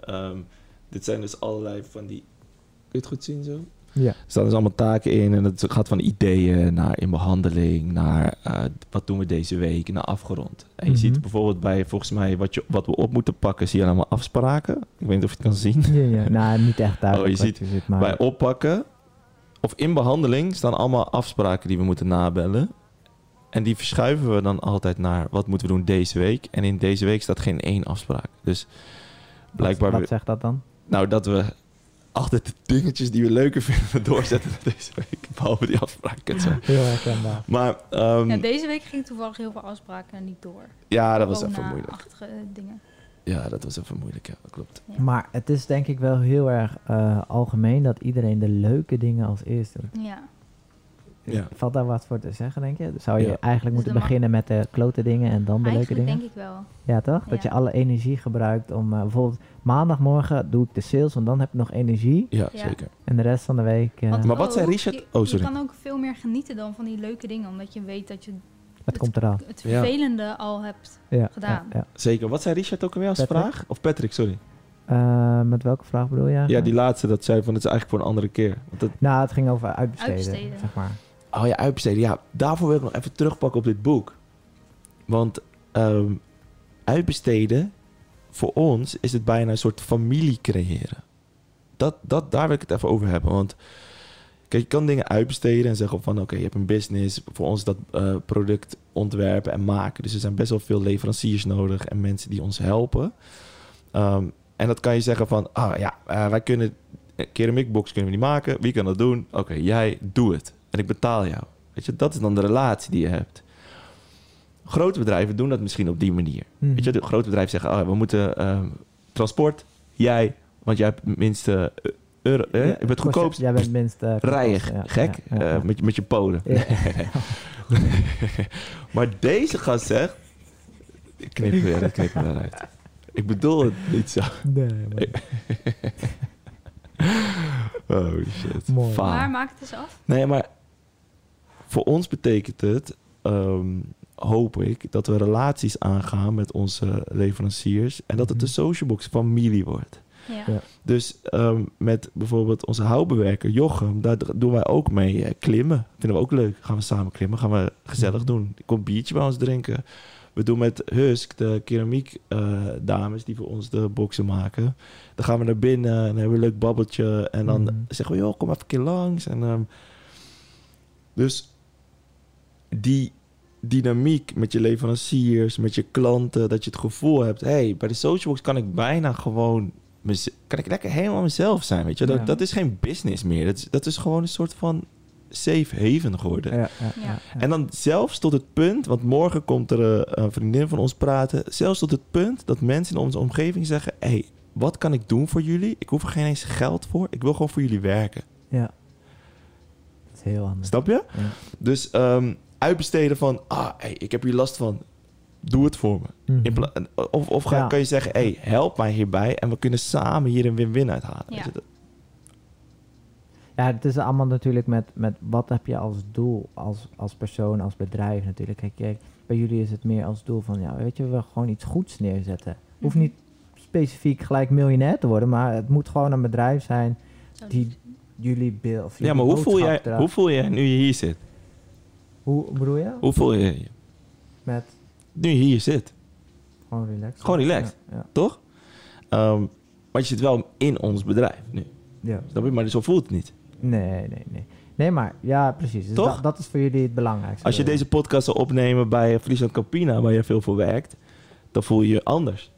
Ehm, dit zijn dus allerlei van die... Kun je het goed zien zo? Ja. Er staan dus allemaal taken in en het gaat van ideeën naar in behandeling, naar eh, wat doen we deze week, naar afgerond. En je Mhm. ziet bijvoorbeeld bij, volgens mij, wat, je, wat we op moeten pakken, zie je allemaal afspraken. Ik weet niet of je het kan zien. Ja, ja. Nou, niet echt duidelijk <laughs> Oh, je ziet je ziet, maar... Bij oppakken of in behandeling staan allemaal afspraken die we moeten nabellen. En die verschuiven we dan altijd naar wat moeten we doen deze week. En in deze week staat geen één afspraak. Dus blijkbaar, wat zegt dat dan? nou dat we altijd de dingetjes die we leuker vinden doorzetten deze week. Behalve die afspraken. Zo. Heel herkenbaar. Maar ehm, Ja, ja, deze week ging toevallig heel veel afspraken niet door. dat was even moeilijk. Dingen. Ja, dat was even moeilijk. Ja, dat klopt. Ja. Maar het is denk ik wel heel erg eh, algemeen dat iedereen de leuke dingen als eerste doet. Ja. Ja. Valt daar wat voor te zeggen, denk je? Zou je Ja. eigenlijk Dus moeten beginnen met de klote dingen en dan de leuke dingen? denk ik wel. Ja, toch? Dat je alle energie gebruikt om eh, bijvoorbeeld maandagmorgen doe ik de sales, want dan heb ik nog energie. Ja, Ja. zeker. En de rest van de week, eh, Maar wat zei ook, Richard? Je, Oh, sorry. Je kan ook veel meer genieten dan van die leuke dingen, omdat je weet dat je het komt eraan. het Ja. vervelende al hebt. Ja, gedaan. Ja, ja. Zeker. Wat zei Richard ook alweer als Patrick? vraag? Of Patrick, sorry. Eh, met welke vraag bedoel je? Ja, die laatste, dat zei van het is eigenlijk voor een andere keer. Want dat, Nou, het ging over uitbesteden, Uitbesteden. zeg maar. Oh ja, uitbesteden. Ja, daarvoor wil ik nog even terugpakken op dit boek. Want ehm, uitbesteden, voor ons is het bijna een soort familie creëren. Dat, dat, daar wil ik het even over hebben. Want kijk, je kan dingen uitbesteden en zeggen van... oké, je hebt een business. Voor ons dat eh, product ontwerpen en maken. Dus er zijn best wel veel leveranciers nodig... en mensen die ons helpen. Ehm, en dat kan je zeggen van... ah ja, eh, wij kunnen... een keramikbox kunnen we niet maken. Wie kan dat doen? Oké, jij, doe het. En ik betaal jou. Weet je, dat is dan de relatie die je hebt. Grote bedrijven doen dat misschien op die manier. Mhm. Weet je, de grote bedrijven zeggen, oh, we moeten ehm, transport, jij, want jij hebt het minste eh, euro, eh, je bent het goedkoopst, Jij bent minst... rijden, goedkoopst, gek, ja, ja, eh, ja. met, je- met je polen. Ja. <laughs> maar deze gast zegt, ik knip weer, ik knip er wel uit. Ik bedoel het niet zo. Nee, maar- <laughs> Oh shit. Mooi. Faal. Maar maak het eens af. Nee, maar voor ons betekent het, ehm, hoop ik, dat we relaties aangaan met onze leveranciers. En dat het Mhm. de Socialbox familie wordt. Ja. Ja. Dus ehm, met bijvoorbeeld onze houtbewerker Jochem, daar doen wij ook mee eh, klimmen. Vinden we ook leuk. Gaan we samen klimmen, gaan we gezellig Mhm. doen. Komt biertje bij ons drinken. We doen met Husk, de keramiek eh, dames die voor ons de boxen maken. Dan gaan we naar binnen en hebben we een leuk babbeltje. En dan Mhm. zeggen we, joh, kom even een keer langs. En, ehm, dus die dynamiek met je leveranciers, met je klanten, dat je het gevoel hebt, hey, bij de Socialbox kan ik bijna gewoon, kan ik lekker helemaal mezelf zijn, weet je. Dat, Ja. dat is geen business meer. Dat is, dat is gewoon een soort van safe haven geworden. Ja, ja, ja, Ja. ja. En dan zelfs tot het punt, want morgen komt er eh, een vriendin van ons praten, zelfs tot het punt dat mensen in onze omgeving zeggen, hey, wat kan ik doen voor jullie? Ik hoef er geen eens geld voor. Ik wil gewoon voor jullie werken. Ja. Dat is heel anders. Snap je? Ja. Dus ehm, uitbesteden van, ah, hey, ik heb hier last van. Doe het voor me. Mhm. Of of ga, Ja. kan je zeggen, hey, help mij hierbij en we kunnen samen hier een win-win uithalen. Ja. Weet je, dat- Ja, het is allemaal natuurlijk met, met wat heb je als doel, als, als persoon, als bedrijf natuurlijk. Kijk, kijk, bij jullie is het meer als doel van, ja, weet je, we willen gewoon iets goeds neerzetten. Hoeft Mhm. niet specifiek gelijk miljonair te worden, maar het moet gewoon een bedrijf zijn die jullie beeld. of Ja, maar hoe voel, jij, hoe voel je nu je hier zit? Hoe bedoel je? Hoe voel je je Met nu je hier zit? gewoon relaxed. Gewoon relaxed. Ja, ja. Toch? Ehm, maar je zit wel in ons bedrijf nu. ja. Snap je? Maar zo voelt het niet. Nee, nee, nee. Nee, maar ja, precies. Dus Toch? Dat, dat is voor jullie het belangrijkste. Als je deze podcast zou opnemen bij Friesland Campina, waar je veel voor werkt, dan voel je je anders.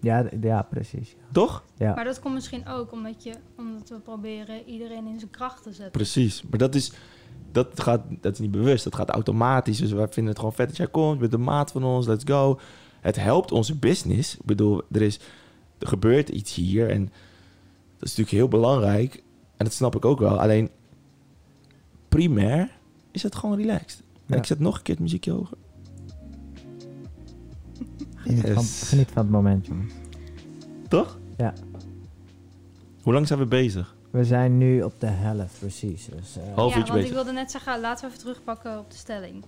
Ja, ja precies. Ja. Toch? Ja. Maar dat komt misschien ook omdat, je, omdat we proberen iedereen in zijn kracht te zetten. Precies. Maar dat is, dat, gaat, dat is niet bewust. Dat gaat automatisch. Dus wij vinden het gewoon vet dat jij komt. Bent de maat van ons. Let's go. Het helpt onze business. Ik bedoel, er, is, er gebeurt iets hier. En dat is natuurlijk heel belangrijk. En dat snap ik ook wel. Alleen, primair is het gewoon relaxed. En ik zet nog een keer het muziekje hoger. Geniet, van, geniet van het moment, jongens. Toch? Ja. Hoe lang zijn we bezig? We zijn nu op de helft, precies. Dus, eh, Half ja, uurtje want bezig. ik wilde net zeggen, laten we even terugpakken op de stelling.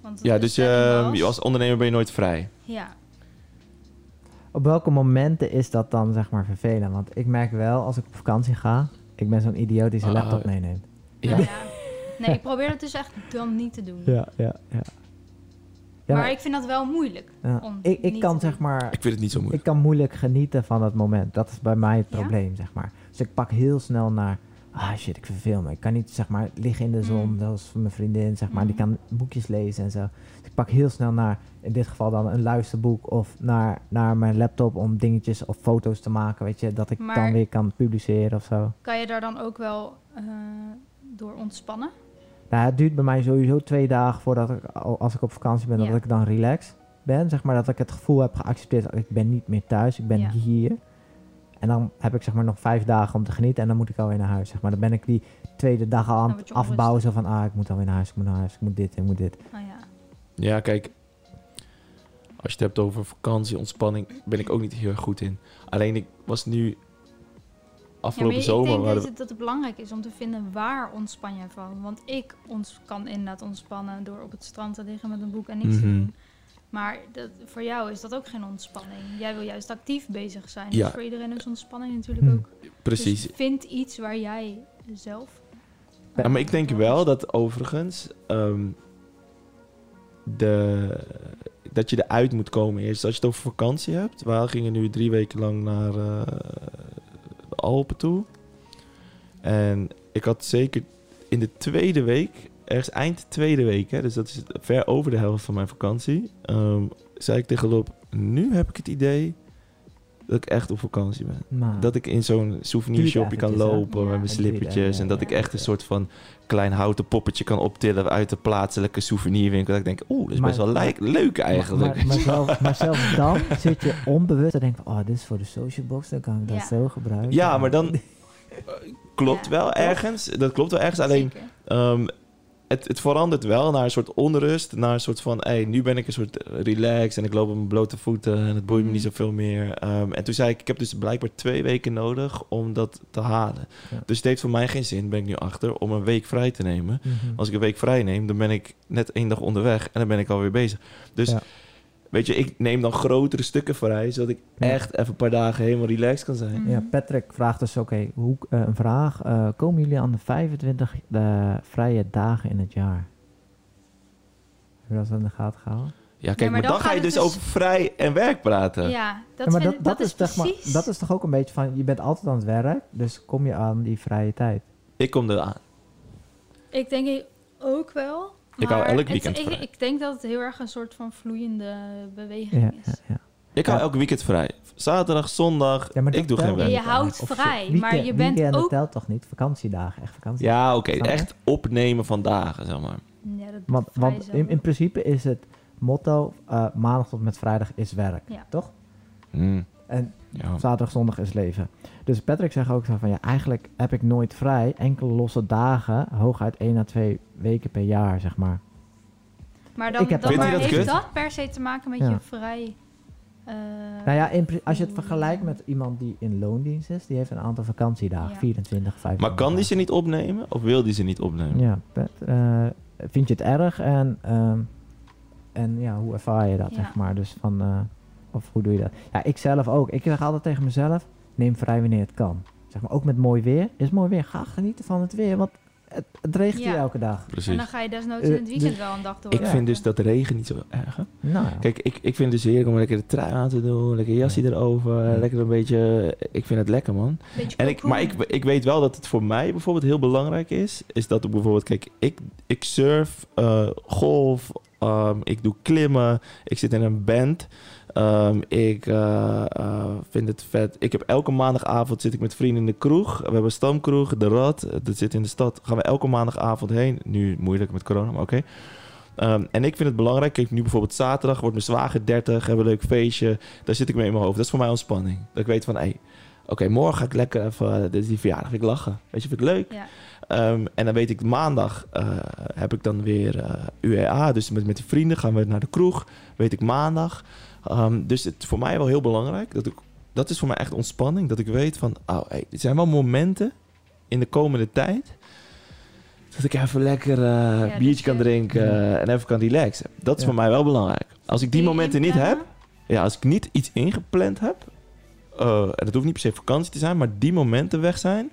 Want Ja, de dus stelling je, was- als ondernemer ben je nooit vrij. Ja, Op welke momenten is dat dan zeg maar vervelend? Want ik merk wel, als ik op vakantie ga, ik ben zo'n idioot die zijn Ah, laptop meeneemt. Ja. Ja. Nee, ik probeer het dus echt dan niet te doen. Ja, ja, ja. ja maar, ik vind dat wel moeilijk. ja, om ik, ik niet kan te zeg maar, Ik vind het niet zo moeilijk. ik kan moeilijk genieten van het moment. Dat is bij mij het Ja? probleem, zeg maar. Dus ik pak heel snel naar, ah shit, ik verveel me. Ik kan niet zeg maar liggen in de zon, Mm. zoals mijn vriendin, zeg maar. Die Mhm. kan boekjes lezen en zo. Dus ik pak heel snel naar, in dit geval dan een luisterboek of naar, naar mijn laptop om dingetjes of foto's te maken, weet je. Dat ik Maar- dan weer kan publiceren of zo. Kan je daar dan ook wel eh, door ontspannen? Nou, het duurt bij mij sowieso twee dagen voordat ik, al- als ik op vakantie ben, Ja. dat ik dan relax ben. Zeg maar dat ik het gevoel heb geaccepteerd, dat ik ben niet meer thuis, ik ben Ja. hier. En dan heb ik zeg maar nog vijf dagen om te genieten en dan moet ik alweer naar huis. Zeg maar. Dan ben ik die tweede dag al aan het je afbouwen. Zo van, ah, ik moet alweer naar huis, ik moet naar huis, ik moet dit, ik moet dit. Nou ja. Ja, kijk. Als je het hebt over vakantie, ontspanning, ben ik ook niet heel erg goed in. Alleen ik was nu Ja, afgelopen maar zomer. ik denk dat het, dat het belangrijk is om te vinden waar ontspan jij van. Want ik ons, kan inderdaad ontspannen door op het strand te liggen met een boek en niks te Mhm. doen. Maar dat, voor jou is dat ook geen ontspanning. Jij wil juist actief bezig zijn. Ja. Dus voor iedereen is ontspanning natuurlijk Hm. ook. Precies. Dus vind iets waar jij zelf Ja, maar ik denk wel dat overigens ehm, de, dat je eruit moet komen eerst. Als je het over vakantie hebt. We gingen nu drie weken lang naar eh, de Alpen toe. En ik had zeker in de tweede week, ergens eind tweede week, hè, dus dat is ver over de helft van mijn vakantie, ehm, zei ik tegen Lop, nu heb ik het idee dat ik echt op vakantie ben. Maar, Dat ik in zo'n souvenirshopje kan lopen Ja. met mijn slippertjes. En dat ja. ik echt een soort van klein houten poppetje kan optillen uit de plaatselijke souvenirwinkel. Dat ik denk, oeh, dat is Maar- best wel lijk- leuk eigenlijk. Maar, maar, zelf, maar zelfs <laughs> dan zit je onbewust te denken van, oh, dit is voor de social box, dan kan ik dat zo gebruiken. ja, maar dan <laughs> klopt Ja. wel ergens. Dat klopt wel ergens. Alleen. Het, het verandert wel naar een soort onrust. Naar een soort van, hey, nu ben ik een soort relax en ik loop op mijn blote voeten en het boeit me Mhm. niet zoveel meer. Ehm, en toen zei ik, ik heb dus blijkbaar twee weken nodig om dat te halen. Ja. Dus het heeft voor mij geen zin, ben ik nu achter, om een week vrij te nemen. Mhm. Als ik een week vrij neem, dan ben ik net één dag onderweg en dan ben ik alweer bezig. Dus Ja. Weet je, ik neem dan grotere stukken vrij, zodat ik Ja. echt even een paar dagen helemaal relaxed kan zijn. Mhm. Ja, Patrick vraagt dus, oké, hoe eh, een vraag. eh, komen jullie aan de 25 de vrije dagen in het jaar? Heb je dat in de gaten gehouden? Ja, kijk, maar maar, dan dan ga je dus dus- over vrij en werk praten. Ja, dat, Ja, maar vind- dat, dat, dat, is zeg maar, precies... dat is toch ook een beetje van, je bent altijd aan het werk, dus kom je aan die vrije tijd. Ik kom eraan. Ik denk ik ook wel. Ik hou elk weekend ik, vrij. ik denk dat het heel erg een soort van vloeiende beweging Ja, is. ja, ja. Ik hou elk weekend vrij. Zaterdag, zondag, Ja, maar dat ik doe telt geen Ja, werk. je houdt vrij, weekend- maar je bent ook- telt toch niet? Vakantiedagen, echt vakantie. Ja, oké. Echt opnemen van dagen, zeg maar. Ja, dat Want, want in, in principe is het motto eh, maandag tot met vrijdag is werk, Ja. toch? Hmm, En ja. zaterdag, zondag is leven. Dus Patrick zegt ook zo van, ja, eigenlijk heb ik nooit vrij. Enkele losse dagen, hooguit één à twee weken per jaar, zeg maar. Maar dan, Ik heb dan Vindt maar heeft kut? dat per se te maken met Ja. je vrij... eh, Nou ja, in, als je het oeh. vergelijkt met iemand die in loondienst is, die heeft een aantal vakantiedagen, Ja. 24, 25. Maar kan die ze niet opnemen? Of wil die ze niet opnemen? Ja, Pat, eh, vind je het erg en, ehm, en ja, hoe ervaar je dat, Ja. zeg maar? Dus van, eh, of hoe doe je dat? Ja, ik zelf ook. Ik zeg altijd tegen mezelf, neem vrij wanneer het kan. Zeg maar, ook met mooi weer. Is mooi weer, ga genieten van het weer, want het, het regent Ja. hier elke dag. en Precies. dan ga je desnoods Eh, in het weekend dus- wel een dag door. Ik vind dus dat regen niet zo erg. hè. Nou ja. Kijk, ik, ik vind het dus heerlijk om lekker de trui aan te doen. Lekker jasje erover. Ja. Lekker een beetje... Ik vind het lekker, man. Beetje En ik, maar ik weet wel dat het voor mij bijvoorbeeld heel belangrijk is. Is dat ik bijvoorbeeld, kijk, ik, ik surf, eh, golf, ehm, ik doe klimmen, ik zit in een band. Ehm, ik eh, eh, vind het vet. Ik heb elke maandagavond zit ik met vrienden in de kroeg. We hebben stamkroeg, de Rad. eh, Dat zit in de stad. Gaan we elke maandagavond heen. Nu moeilijk met corona, maar oké. Ehm, en ik vind het belangrijk. Kijk, nu bijvoorbeeld zaterdag wordt mijn zwager 30. Hebben we een leuk feestje. Daar zit ik mee in mijn hoofd. Dat is voor mij ontspanning. Dat ik weet van, hé, hey, Oké, morgen ga ik lekker even... Dit is die verjaardag, ik lachen. Weet je, vind ik leuk. Ja. Ehm, en dan weet ik, maandag eh, heb ik dan weer eh UEA. Dus met, met die vrienden gaan we naar de kroeg. Weet ik maandag. Ehm, dus het is voor mij wel heel belangrijk. Dat, ik, dat is voor mij echt ontspanning. Dat ik weet van, oh, hey, dit zijn wel momenten in de komende tijd... Dat ik even lekker dat biertje kan drinken en even kan relaxen. Dat is Ja. voor mij wel belangrijk. Als ik die momenten niet heb, ja, als ik niet iets ingepland heb, en het hoeft niet per se vakantie te zijn, maar die momenten weg zijn,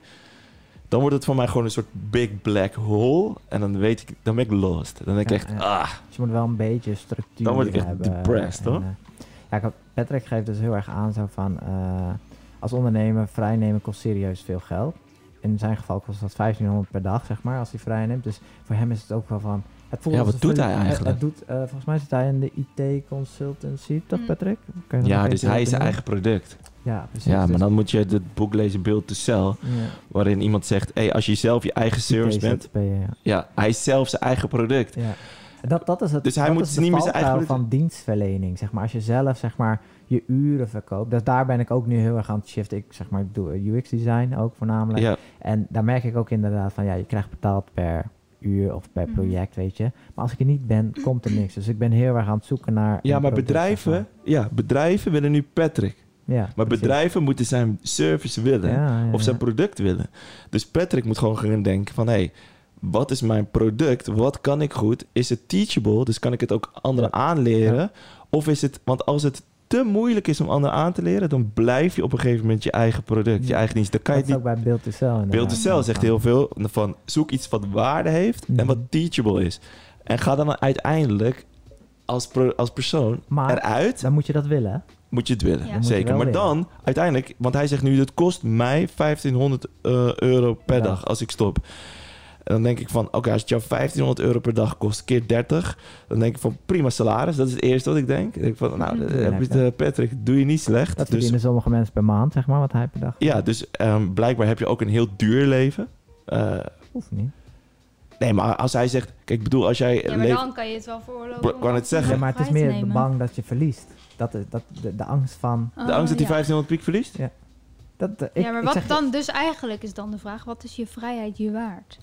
dan wordt het voor mij gewoon een soort big black hole. En dan weet ik, dan ben ik lost. Dan denk ik echt, ja. ah, Dus je moet wel een beetje structuur Dan word ik echt hebben. depressed, en, hoor. eh, ja, ik- Patrick geeft dus heel erg aan zo van... eh, als ondernemer vrijnemen kost serieus veel geld. In zijn geval kost dat 1500 per dag, zeg maar, als hij vrij neemt. Dus voor hem is het ook wel van... Het voelt Ja, wat doet hij eigenlijk? Het, doet, eh, volgens mij zit hij in de IT-consultancy, toch Mm. Patrick? Ja, dus hij is zijn eigen product. Ja, precies. Ja, maar Dus- dan moet je het boek lezen Build to Sell, ja, waarin iemand zegt, hey, als je zelf je eigen service bent, ja. ja, hij is zelf zijn eigen product. Ja. Dat, dat is het. Dus hij dat moet is niet meer zijn eigen van dienstverlening. Zeg maar, als je zelf zeg maar, je uren verkoopt. Dus daar ben ik ook nu heel erg aan het shiften. Ik, zeg maar, ik doe UX design ook voornamelijk. Ja, En daar merk ik ook inderdaad van ja, je krijgt betaald per uur of per Mhm. project, weet je. Maar als ik er niet ben, komt er niks. Dus ik ben heel erg aan het zoeken naar. ja maar product, zeg bedrijven, ja, bedrijven willen nu Patrick. Ja, Maar precies. bedrijven moeten zijn service willen. Ja, ja, of zijn product willen. Dus Patrick moet gewoon gaan denken van... hé, hey, wat is mijn product? Wat kan ik goed? Is het teachable? Dus kan ik het ook anderen aanleren? Of is het... Want als het te moeilijk is om anderen aan te leren, dan blijf je op een gegeven moment je eigen product, je eigen dienst. Dan kan Dat je is het ook niet. bij Build to Sell. inderdaad. Beeld zelf zegt heel veel van zoek iets wat waarde heeft en Mhm. wat teachable is. En ga dan uiteindelijk als, pro- als persoon Maar eruit, dan moet je dat willen. Moet je het willen. Ja. Zeker. Maar dan uiteindelijk, want hij zegt nu: het kost mij 1500 eh, euro per Ja. dag als ik stop. En dan denk ik van, oké, als het jou 1500 euro per dag kost, keer 30, dan denk ik van prima salaris. Dat is het eerste wat ik denk. Ik denk van, nou, eh, heb het, eh, Patrick, doe je niet slecht. Dat dus, verdienen sommige mensen per maand, zeg maar, wat hij per dag. ja, dus ehm, blijkbaar heb je ook een heel duur leven. Eh, Hoeft niet. nee, maar als hij zegt, kijk, ik bedoel, als jij Ja, maar leeft- dan kan je het wel veroorloven. Ik om wou net af en zeggen. Ja, maar het is meer bang dat je verliest. Dat, is- dat, de, de angst van... Oh, de angst dat hij ja. 1500 piek verliest? Dat, eh, ik, ja, maar wat zeg- dan? Dus eigenlijk is dan de vraag: wat is je vrijheid je waard?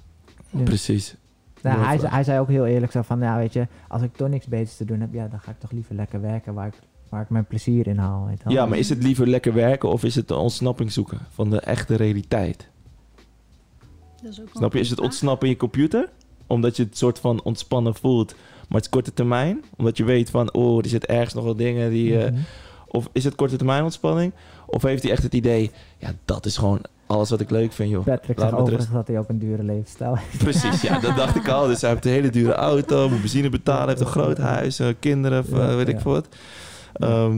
Ja. Precies. Nou, hij, zei ook heel eerlijk zo van, ja, weet je, als ik toch niks beters te doen heb, ja, dan ga ik toch liever lekker werken waar ik, waar ik mijn plezier in haal. Weet. Ja, maar is het liever lekker werken of is het de ontsnapping zoeken van de echte realiteit? Dat is ook Snap je? Is het ontsnappen in je computer? Omdat je het soort van ontspannen voelt, maar het is korte termijn? Omdat je weet van, oh, er zit ergens nog wel dingen die... eh, Mhm. Of is het korte termijn ontspanning? Of heeft hij echt het idee, ja, dat is gewoon alles wat ik leuk vind, joh. Patrick Laat zegt overigens dat hij ook een dure levensstijl heeft. Precies, ja, dat dacht ik al. Dus hij heeft een hele dure auto, moet benzine betalen, heeft een groot huis, eh, kinderen, of, eh, Ja, weet ik ja. wat. Eh,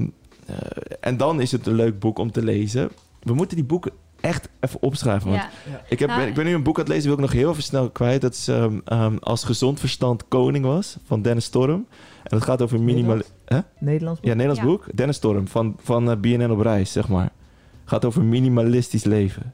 en dan is het een leuk boek om te lezen. We moeten die boeken echt even opschrijven. Want Ja, ik, heb, Nou, ik ben nu een boek aan het lezen, wil ik nog heel even snel kwijt. Dat is ehm, ehm, Als gezond verstand koning was, van Dennis Storm. En dat gaat over minimal... Hè? Nederlands boek? Ja, Nederlands Ja. boek. Dennis Storm, van, van eh, BNN op reis, zeg maar. Gaat over minimalistisch leven.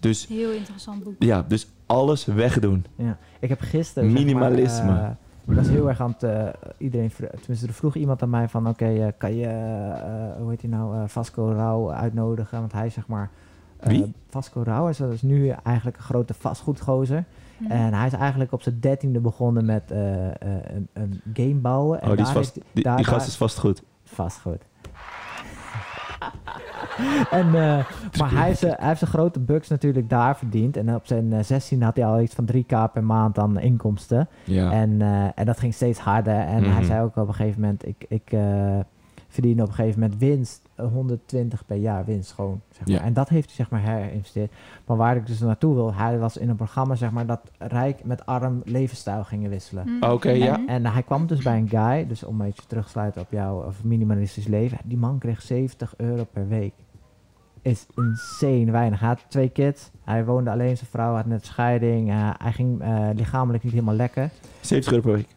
Dus heel interessant boek. ja, dus alles wegdoen. Ja. Ik heb gisteren... zeg Minimalisme. maar, eh, ik was heel erg aan het... eh, iedereen, tenminste, er vroeg iemand aan mij van... Oké, eh, kan je, eh, hoe heet hij nou, eh, Vasco Rauw uitnodigen? Want hij zeg maar... eh, Wie? Vasco Rauw is, dat is nu eigenlijk een grote vastgoedgozer. Hm. En hij is eigenlijk op zijn dertiende begonnen met eh, eh, een, een game bouwen. En oh, die, is daar vast, heeft- die, daar- die gast daar- is vast goed. Vastgoed. <laughs> en, eh, maar hij, eh, hij heeft zijn grote bucks natuurlijk daar verdiend. En op zijn eh, 16 had hij al iets van 3k per maand aan inkomsten. Ja. En, eh, en dat ging steeds harder. En hij Mhm. zei ook op een gegeven moment: Ik, ik eh, verdien op een gegeven moment winst, eh, 120 per jaar winst gewoon. Zeg maar. Ja. En dat heeft hij zeg maar herinvesteerd. Maar waar ik dus naartoe wil, hij was in een programma zeg maar dat rijk met arm levensstijl gingen wisselen. Hm. Oké, ja. Mhm. En hij kwam dus bij een guy, dus om een beetje terug te sluiten op jouw of minimalistisch leven. Die man kreeg 70 euro per week. Is insane weinig. Hij had twee kids. Hij woonde alleen, zijn vrouw had net scheiding. eh, hij ging eh, lichamelijk niet helemaal lekker. 70 euro per week.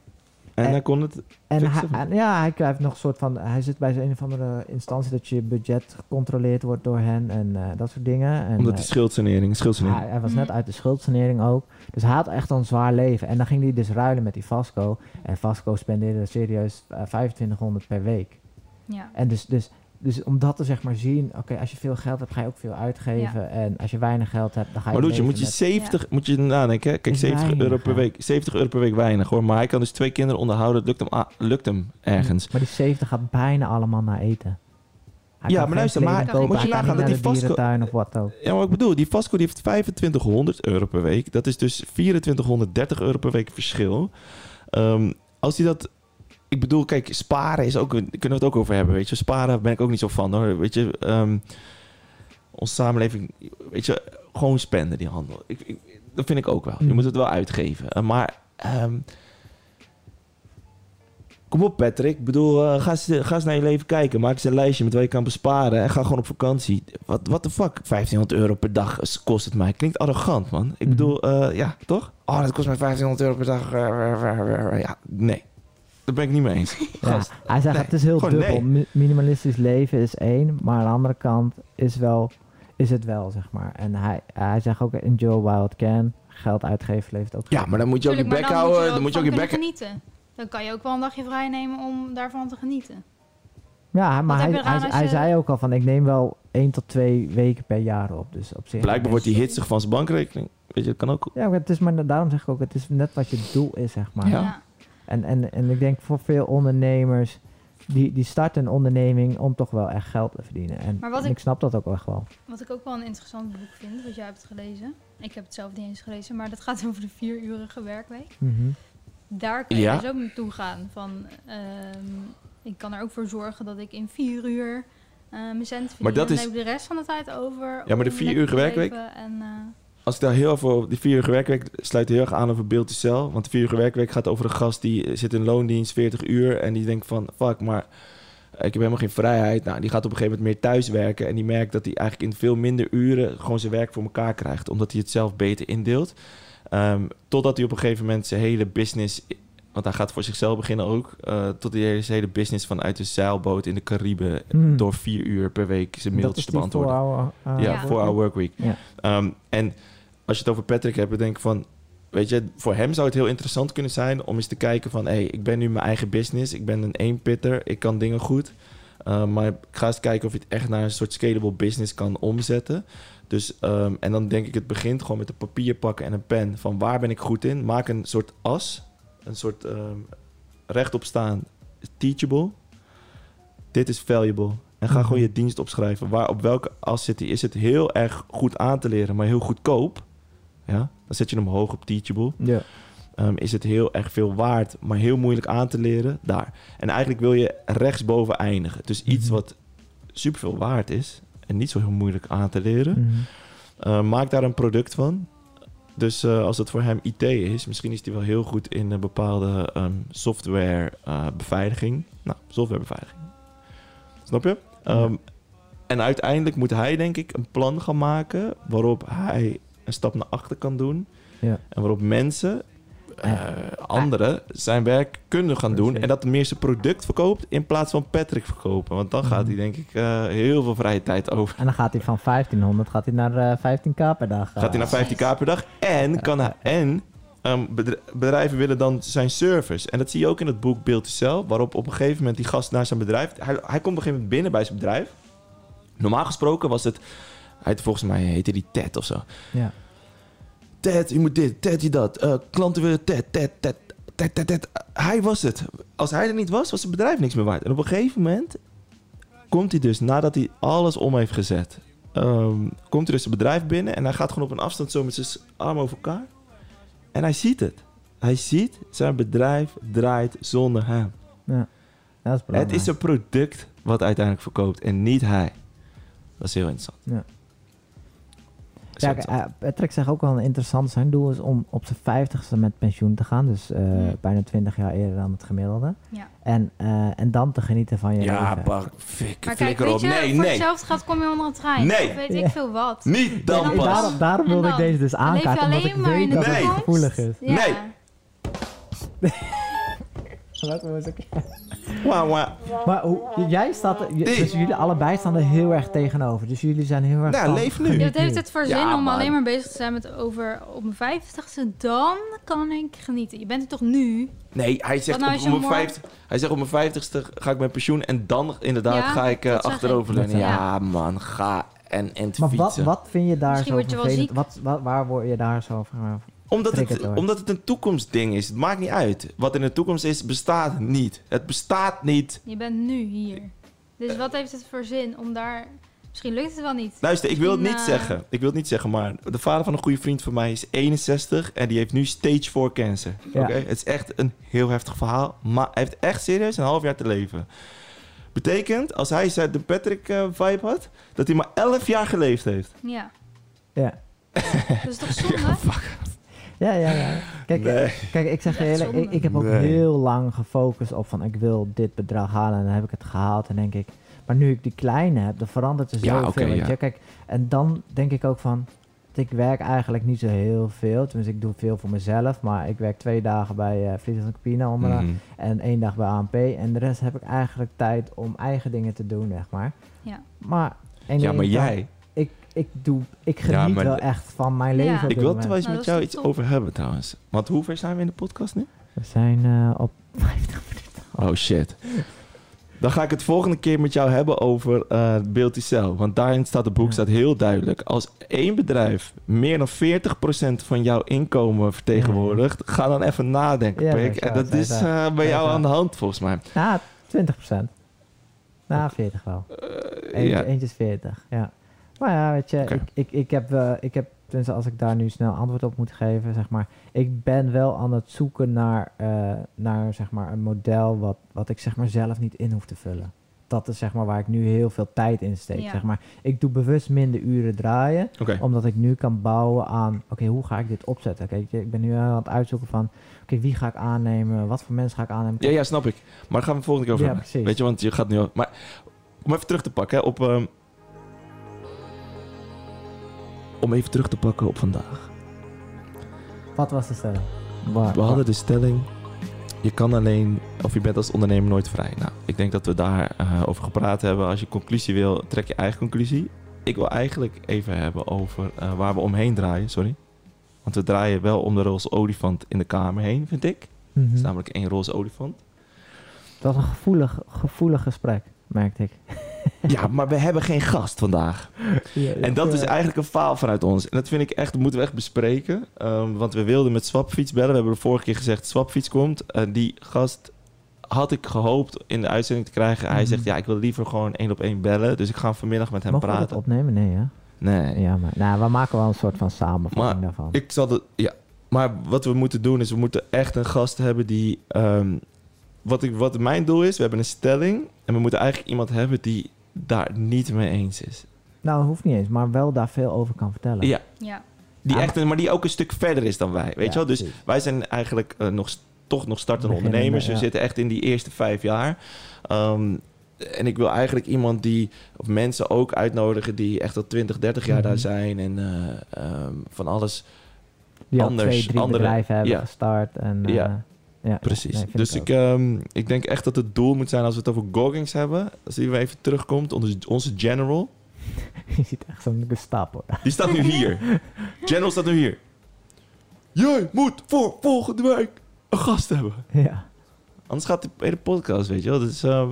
En En- hij kon het... En Fixen? hij, en ja, hij heeft nog een soort van. Hij zit bij een of andere instantie dat je budget gecontroleerd wordt door hen en eh, dat soort dingen. En, Omdat eh, die schuldsanering, schuldsanering. hij, hij was Mhm. net uit de schuldsanering ook. Dus hij had echt een zwaar leven. En dan ging hij dus ruilen met die Vasco. En Vasco spendeerde serieus eh, 2500 per week. Ja. En dus, dus, dus om dat te zeg maar zien, oké, als je veel geld hebt, ga je ook veel uitgeven. En als je weinig geld hebt, dan ga je. Maar Loetje, moet je met- 70, moet je nadenken. hè? Kijk, Is 70 euro per week. 70 euro per week weinig hoor. Maar hij kan dus twee kinderen onderhouden. Het lukt hem, ah, lukt hem ergens. Maar die 70 gaat bijna allemaal naar eten. Hij Ja, maar luister, maar moet je nagaan dat naar die Vasco- of wat ook. Ja, maar ik bedoel, die Vasco die heeft 2500 euro per week. Dat is dus 2430 euro per week verschil. Ehm, als hij dat... Ik bedoel, kijk, sparen is ook... een- Kunnen we het ook over hebben, weet je. Sparen ben ik ook niet zo van, hoor. Weet je, ehm, onze samenleving... Weet je, gewoon spenden, die handel. Ik, ik- dat vind ik ook wel. Je Mm. moet het wel uitgeven. Eh, maar... ehm, Kom op, Patrick. Ik bedoel, eh, ga, eens, ga eens naar je leven kijken. Maak eens een lijstje met waar je kan besparen. En ga gewoon op vakantie. Wat the fuck? 1500 euro per dag kost het mij. Klinkt arrogant, man. Ik Mhm. bedoel, eh, ja, toch? Oh, dat kost mij 1500 euro per dag. Ja, nee. Daar ben ik niet mee eens. <laughs> Ja, hij zegt Nee, het is heel dubbel. nee. Minimalistisch leven is één, maar aan de andere kant is, wel, is het wel, zeg maar. En hij, hij zegt ook enjoy while it can. Geld uitgeven levert ook Ja, maar dan moet je ook je Tuurlijk, bek houden. Moet Dan moet je ook je bek... genieten. Dan kan je ook wel een dagje vrij nemen om daarvan te genieten. Ja, maar hij, je hij, je- zei ook al van ik neem wel één tot twee weken per jaar op. Dus op zich. Blijkbaar wordt hij hitsig van zijn bankrekening. Weet je, dat kan ook. Ja, maar het is maar daarom zeg ik ook, het is net wat je doel is, zeg maar. Ja. En, en, en ik denk voor veel ondernemers, die, die starten een onderneming om toch wel echt geld te verdienen. En, Maar wat en ik- ik snap dat ook echt wel. Wat ik ook wel een interessant boek vind, wat jij hebt gelezen. Ik heb het zelf niet eens gelezen, maar dat gaat over de vierurige werkweek. Mhm. Daar kan je Ja. dus ook naartoe gaan. Van, ehm, ik kan er ook voor zorgen dat ik in vier uur eh, mijn cent verdien. Maar dat en is- dan heb ik de rest van de tijd over. Ja, maar de om vier lekker uur te werkweek- En, eh, Als ik daar heel over die vier uur werkweek sluit heel erg aan over Beeld to Cell. Want de vier uur werkweek gaat over een gast die zit in loondienst 40 uur. En die denkt van fuck, maar ik heb helemaal geen vrijheid. Nou, die gaat op een gegeven moment meer thuiswerken. En die merkt dat hij eigenlijk in veel minder uren gewoon zijn werk voor elkaar krijgt. Omdat hij het zelf beter indeelt. Ehm, totdat hij op een gegeven moment zijn hele business... Want hij gaat voor zichzelf beginnen ook. eh, tot hij zijn hele business vanuit een zeilboot in de Cariben... Hmm. door vier uur per week zijn mailtjes te beantwoorden. eh, Ja, Ja. voor our workweek. Ja. Ehm, en als je het over Patrick hebt, dan denk ik van... Weet je, voor hem zou het heel interessant kunnen zijn om eens te kijken van... hé, hey, ik ben nu mijn eigen business. Ik ben een eenpitter. Ik kan dingen goed. Uh, maar ik ga eens kijken of je het echt naar een soort scalable business kan omzetten. Dus, um, en dan denk ik, het begint gewoon met een papier pakken en een pen. Van waar ben ik goed in? Maak een soort as. Een soort um, rechtop staan. Teachable. Dit is valuable. En ga gewoon je dienst opschrijven. Waar, op welke as zit die? Is het heel erg goed aan te leren, maar heel goedkoop? Ja, dan zet je hem hoog op teachable. Ja. Um, is het heel erg veel waard, maar heel moeilijk aan te leren? Daar. En eigenlijk wil je rechtsboven eindigen. Dus iets Mhm. wat superveel waard is en niet zo heel moeilijk aan te leren. Mhm. Uh, maak daar een product van. Dus uh, als het voor hem IT is, misschien is hij wel heel goed in een bepaalde um, software uh, beveiliging. Nou, softwarebeveiliging. Snap je? Um, en uiteindelijk moet hij, denk ik, een plan gaan maken waarop hij een stap naar achter kan doen. Ja. En waarop mensen, uh, anderen, zijn werk kunnen gaan doen. En dat meer zijn product verkoopt in plaats van Patrick verkopen. Want dan gaat hij, denk ik, uh, heel veel vrije tijd over. En dan gaat hij van 1500 gaat hij naar uh, 15k per dag. Gaat hij naar 15k per dag. En, kan hij, en um, bedrijven willen dan zijn service. En dat zie je ook in het boek Beeld to Sell. Waarop op een gegeven moment die gast naar zijn bedrijf... Hij, hij komt op een gegeven moment binnen bij zijn bedrijf. Normaal gesproken was het... Hij, volgens mij heette die Ted of zo. Ja. Ted, je moet dit, Ted, je dat. Uh, klanten willen Ted, Ted, Ted, Ted, Ted, Ted. Hij was het. Als hij er niet was, was het bedrijf niks meer waard. En op een gegeven moment komt hij dus, nadat hij alles om heeft gezet... Um, komt er dus een bedrijf binnen en hij gaat gewoon op een afstand zo met zijn armen over elkaar. En hij ziet het. Hij ziet zijn bedrijf draait zonder hem. Ja, dat is het is een product wat uiteindelijk verkoopt en niet hij. Dat is heel interessant. Ja. Ja, uh, Patrick zegt ook wel een interessant. Zijn doel is om op zijn vijftigste met pensioen te gaan. Dus uh, hmm. bijna twintig jaar eerder dan het gemiddelde. Ja. En, uh, en dan te genieten van je ja, leven. Pak, fik, maar kijk, weet je, nee, voor nee. hetzelfde gaat kom je onder een trein. Nee. Of weet ik veel wat. Niet dan ja, pas. Daarom, daarom wilde ik deze dus aankaarten. Dan omdat leef je ik alleen maar in de het Nee. gevoelig is. Ja. Nee. Ik? Wauw, wauw. Maar hoe, jij staat, je, dus jullie allebei staan er heel erg tegenover. Dus jullie zijn heel erg. Nou, van, leef nu. Ja, het heeft het voor zin Ja, om man. alleen maar bezig te zijn met over op mijn vijftigste. Dan kan ik genieten. Je bent er toch nu? Nee, hij zegt, Wat nou op, als je mijn morgen- vijftig, hij zegt op mijn vijftigste ga ik met pensioen en dan inderdaad Ja, ga ik uh, dat zeg achteroverleunen. ik. Ja, man, ga en, en Maar wat, fietsen. wat vind je daar Misschien zo word je wel vervelend? ziek. Wat, wat, waar word je daar zo van? Omdat het, omdat het een toekomstding is. Het maakt niet uit. Wat in de toekomst is, bestaat niet. Het bestaat niet. Je bent nu hier. Dus wat heeft het voor zin om daar... Misschien lukt het wel niet. Luister, ik wil het niet eh, zeggen. Ik wil het niet zeggen, maar de vader van een goede vriend van mij is 61 en die heeft nu stage 4 cancer. Ja. Oké, Het is echt een heel heftig verhaal, maar hij heeft echt serieus een half jaar te leven. Betekent, als hij zijn de Patrick eh, vibe had, dat hij maar 11 jaar geleefd heeft. Ja. Ja. Dat is toch zonde? <laughs> Ja, ja, ja. Kijk, Nee. kijk ik zeg je eerlijk, ik, heb ook Nee. heel lang gefocust op van ik wil dit bedrag halen en dan heb ik het gehaald en denk ik, maar nu ik die kleine heb, dan verandert er Ja, zoveel, oké, weet ja. je. Kijk, en dan denk ik ook van, ik werk eigenlijk niet zo heel veel, tenminste ik doe veel voor mezelf, maar ik werk twee dagen bij uh, en Campina Mhm. en één dag bij ANP en de rest heb ik eigenlijk tijd om eigen dingen te doen, zeg maar. Ja. Maar, en Ja, maar dan- jij... ik, doe, ik geniet wel echt van mijn leven. Ik wil er moment. wel eens Nou, met jou iets top. over hebben trouwens. Want hoe ver zijn we in de podcast nu? We zijn eh, op <laughs> 50 minuten. Oh shit. Dan ga ik het volgende keer met jou hebben over uh, Beeld die Cel. Want daarin staat het boek Ja. staat heel duidelijk. Als één bedrijf meer dan 40% van jouw inkomen vertegenwoordigt, ga dan even nadenken, Ja, Pik. En dat is uh, bij jou aan de hand volgens mij. Ja, 20 procent. Na 40 wel. Uh, Eentje, ja. eentje is 40, ja. Maar ja, weet je, ik, ik, ik heb, eh, ik heb, tenminste als ik daar nu snel antwoord op moet geven, zeg maar, ik ben wel aan het zoeken naar, eh, naar zeg maar, een model wat, wat ik zeg maar zelf niet in hoef te vullen. Dat is zeg maar waar ik nu heel veel tijd in steek. Ja. Zeg maar. Ik doe bewust minder uren draaien, omdat ik nu kan bouwen aan, oké, hoe ga ik dit opzetten? Kijk, ik ben nu aan het uitzoeken van, oké, wie ga ik aannemen? Wat voor mensen ga ik aannemen? Ja, ja, snap ik. Maar daar gaan we volgende keer over Ja. Weet je, want je gaat nu... Maar om even terug te pakken hè, op... ehm, om even terug te pakken op vandaag. Wat was de stelling? Waar- We hadden de stelling... Je kan alleen... Of je bent als ondernemer nooit vrij. Nou, ik denk dat we daar eh, over gepraat hebben. Als je conclusie wil, trek je eigen conclusie. Ik wil eigenlijk even hebben over eh, waar we omheen draaien. Sorry. Want we draaien wel om de roze olifant in de kamer heen, vind ik. Het is namelijk één roze olifant. Dat was een gevoelig, gevoelig gesprek, merkte ik. Ja, maar we hebben geen gast vandaag. En dat is eigenlijk een faal vanuit ons. En dat vind ik echt, dat moeten we echt bespreken. Ehm, want we wilden met Swapfiets bellen. We hebben de vorige keer gezegd, Swapfiets komt. En die gast had ik gehoopt in de uitzending te krijgen. Hij Mhm. zegt, ja, ik wil liever gewoon één op één bellen. Dus ik ga vanmiddag met hem Mogen we dat praten. opnemen? Nee, hè? Nee. Ja, maar nou, we maken wel een soort van samenvatting daarvan. Ik zal het, ja. Maar wat we moeten doen is, we moeten echt een gast hebben die... ehm, wat, ik, wat mijn doel is, we hebben een stelling. En we moeten eigenlijk iemand hebben die daar niet mee eens is. Nou, hoeft niet eens, maar wel daar veel over kan vertellen. Ja, Ja. die Ah. echt, maar die ook een stuk verder is dan wij. Weet Ja, je wel? Dus precies. wij zijn eigenlijk eh, nog, toch nog startende ondernemers. We ja. zitten echt in die eerste vijf jaar. Ehm, en ik wil eigenlijk iemand die, of mensen ook uitnodigen die echt al 20, 30 jaar Mhm. daar zijn. En eh, ehm, van alles. Die anders, twee, drie andere- bedrijven hebben ja. gestart. En, eh, Ja. Ja, Precies. nee, dus ik ik, ehm, ik denk echt dat het doel moet zijn als we het over goggings hebben. Als die weer even terugkomt. Onze, onze general. <laughs> Je ziet echt zo'n Gestapo. Die staat nu hier. <laughs> General staat nu hier. Jij moet voor volgende week een gast hebben. ja. Anders gaat de hele podcast, weet je wel. Dus, ehm,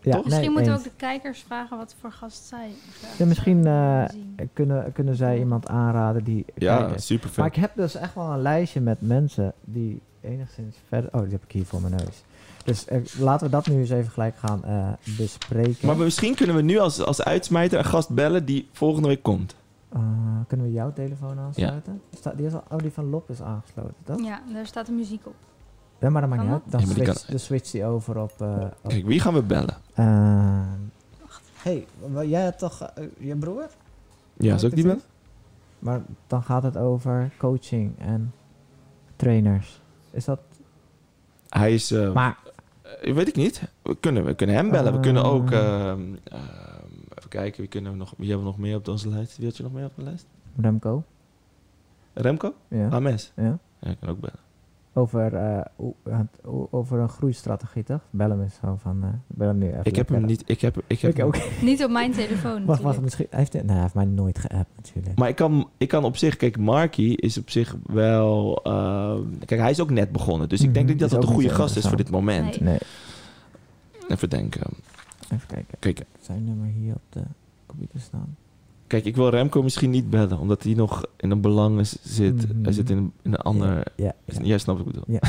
ja Toch? Misschien nee, moeten we ook de kijkers vragen wat voor gast zij Ja, misschien eh, kunnen, kunnen zij iemand aanraden die... ja, super Maar ik heb dus echt wel een lijstje met mensen die enigszins verder... Oh, die heb ik hier voor mijn neus. Dus eh, laten we dat nu eens even gelijk gaan eh, bespreken. Maar misschien kunnen we nu als, als uitsmijter een gast bellen die volgende week komt. Eh, kunnen we jouw telefoon aansluiten? Die, is al, oh, die van Lop is aangesloten, toch? Ja, Ja, daar staat de muziek op. maar dat maakt Kan niet uit. Dan Ja, maar die kan- dan switcht die over op... eh, op Kijk, wie gaan we bellen? eh, hey, wa- jij hebt toch eh, je broer? Ja, zou ik die bellen? Maar dan gaat het over coaching en trainers. Is dat... Hij is... eh, Maar eh, weet ik niet. We kunnen, we kunnen hem bellen. we kunnen ook... Eh. ehm, ehm, even kijken, wie, kunnen we nog, wie hebben we nog meer op onze lijst? Wie had je nog meer op de lijst? Remco? Remco? Ja. Ames? ja. Ja, ik kan ook bellen. Over, eh, over een groeistrategie, toch? Bel hem eens zo van... eh bel hem nu even. Ik heb hem niet... Ik heb, ik heb Ik hem- ook. Niet op mijn telefoon Wacht, wacht, misschien... Hij heeft, nee, hij heeft mij nooit geappt natuurlijk. Maar ik kan, ik kan op zich... Kijk, Marky is op zich wel... ehm, kijk, hij is ook net begonnen. Dus ik denk Mhm, niet dat is dat een ook goede gast is voor dit moment. Nee. Nee, Even denken. even kijken. Kijk, Zijn nummer hier op de computer staan. Kijk, ik wil Remco misschien niet bellen. Omdat hij nog in een belang is- zit. Mhm. Hij zit in, een- in een ander... Ja, ja. Jij snapt wat ik bedoel. Ja. <laughs>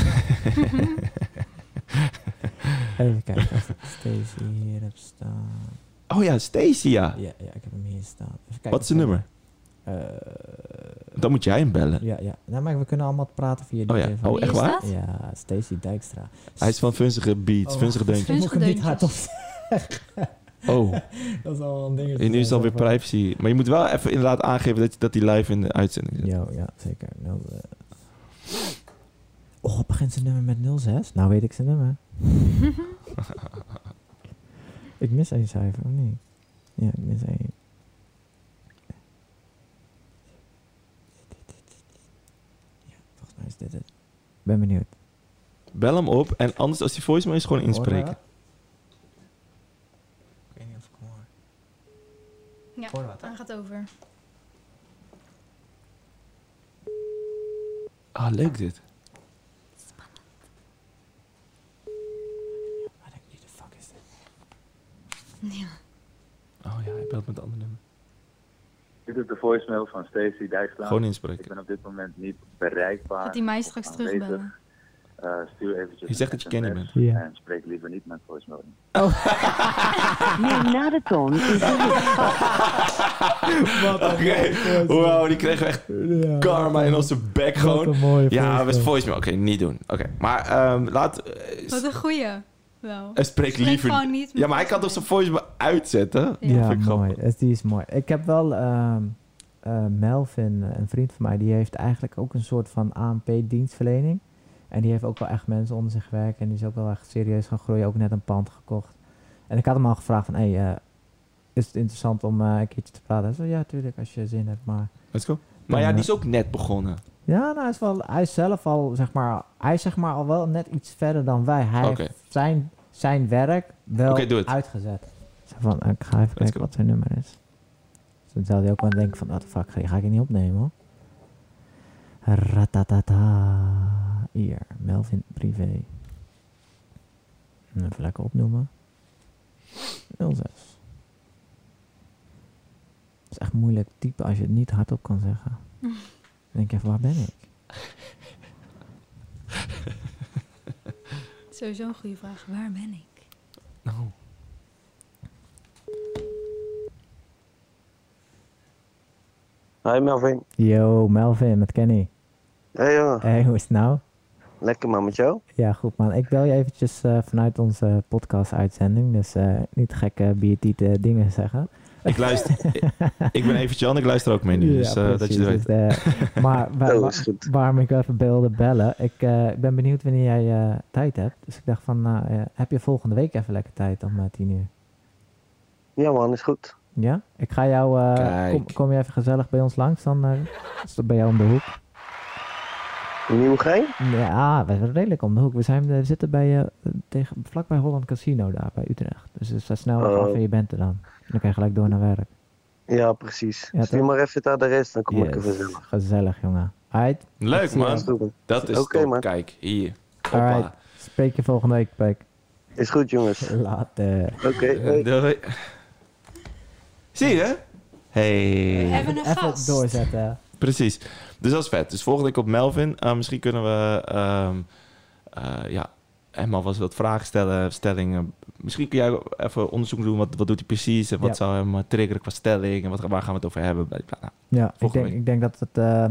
Even kijken of ik Stacey hier heb staan. Oh ja, Stacy, ja. Ja, ja, ik heb hem hier staan. Even kijken Wat is zijn nummer? Eh, Dan moet jij hem bellen. ja, ja. Nou, maar we kunnen allemaal praten via die Oh ja. telefoon. Oh, echt waar? Ja, Stacey Dijkstra. Hij is van Vunzige Beats, Oh, Vunzige Deuntjes. Moet ik hem niet Oh, <laughs> Dat is <laughs> al een ding. en nu is het alweer privacy. Maar je moet wel even inderdaad aangeven dat, dat hij live in de uitzending zit. Ja, ja, zeker. Nou, eh. Oh, begint zijn nummer met 06? Nou weet ik zijn nummer. <laughs> ik mis één cijfer, of niet? Ja, ik mis één. Ja, volgens mij is dit het. Ben benieuwd. Bel hem op en anders als die voicemail is, gewoon inspreken. Ik weet niet of ik hem hoor. Ja, wat, hij gaat over. Ah, leuk dit. Ik wie de fuck is dit? Ja. Oh ja, hij belt met een ander nummer. Dit is de voicemail van Stacey Dijkstra. Gewoon Ik inspreken. ben op dit moment niet bereikbaar. Gaat hij mij straks terugbellen? Eh, stuur eventjes Je zegt dat je Kenny SMS bent. Ja. En spreek liever niet mijn voicemail in. <laughs> Neem na de toon is <laughs> Oké, wow, die kregen we echt karma in onze bek Wat gewoon. een mooie Ja, we voicemail. voicemail. Oké, niet doen. Oké, maar ehm, laat... eh, Wat een goeie. Wel. eh, spreek liever... niet Ja, maar hij kan toch zijn voicemail uitzetten? Ja. Ja, vind ik mooi. grappig. Die is mooi. Ik heb wel ehm, eh, Melvin, een vriend van mij, die heeft eigenlijk ook een soort van ANP-dienstverlening. En die heeft ook wel echt mensen onder zich werken. En die is ook wel echt serieus gaan groeien. Ook net een pand gekocht. En ik had hem al gevraagd van, hey, eh, is het interessant om eh, een keertje te praten? Hij zei, ja, tuurlijk, als je zin hebt. Maar Let's go. Maar ja, die is ook net begonnen. ja, nou, hij, is wel, hij is zelf al, zeg maar, hij is zeg maar al wel net iets verder dan wij. Hij heeft zijn, zijn werk wel Oké, doe het. uitgezet. Van, ik ga even kijken go. wat zijn nummer is. Dus dan zou hij ook wel denken van, what the fuck, ga, ga ik het niet opnemen hoor. Ratatata. Hier, Melvin Privé. Even lekker opnoemen. 06. Het is echt moeilijk typen als je het niet hardop kan zeggen. Dan denk je van, waar ben ik? <laughs> Sowieso een goede vraag. Waar ben ik? Nou. Hi Melvin. Yo, Melvin met Kenny. Hey jongen, Hey, hoe is het nou? Lekker man met jou? Ja, goed man. Ik bel je eventjes eh, vanuit onze podcast-uitzending. Dus eh, niet gekke biertiete dingen zeggen. Ik luister... <laughs> ik, ben even Jan, ik luister ook mee nu. dus eh, dat je het weet. Dus, eh, <laughs> maar waar- Oh, wa- is goed. waarom ik even wilde bellen. Ik ben benieuwd wanneer jij eh, tijd hebt. Dus ik dacht van, nou, eh, heb je volgende week even lekker tijd om tien uur? Ja man, is goed. Ja? Ik ga jou... eh, kom, kom je even gezellig bij ons langs? Dan eh, is dat bij jou om de hoek. Nieuwegein? Ja, we zijn redelijk om de hoek. We, zijn, we zitten bij, eh, tegen, vlakbij Holland Casino daar, bij Utrecht. Dus het is snel Oh. af en je bent er dan. Dan kan je gelijk door naar werk. Ja, precies. Ja, Stuur maar even het adres, dan kom ik er Yes. vanzelf. Gezellig, jongen. Alright, Leuk man. Dat is top. man. Kijk, hier. Hoppa. alright. Spreek je volgende week, Pek. Is goed jongens. <laughs> Later. Oké, Eh, doei. Zie je? Hey. Hebben een Even gast. doorzetten. Prezik. Dus dat is vet. Dus volgende week op Melvin. Eh, misschien kunnen we... ehm eh, ja, Emma was wat vragen stellen, stellingen. Misschien kun jij even onderzoek doen. Wat, wat doet hij precies? En wat Ja. zou hem eh, triggeren qua stelling? En wat, waar gaan we het over hebben? Bla. Ja, ik denk, week. ik denk dat het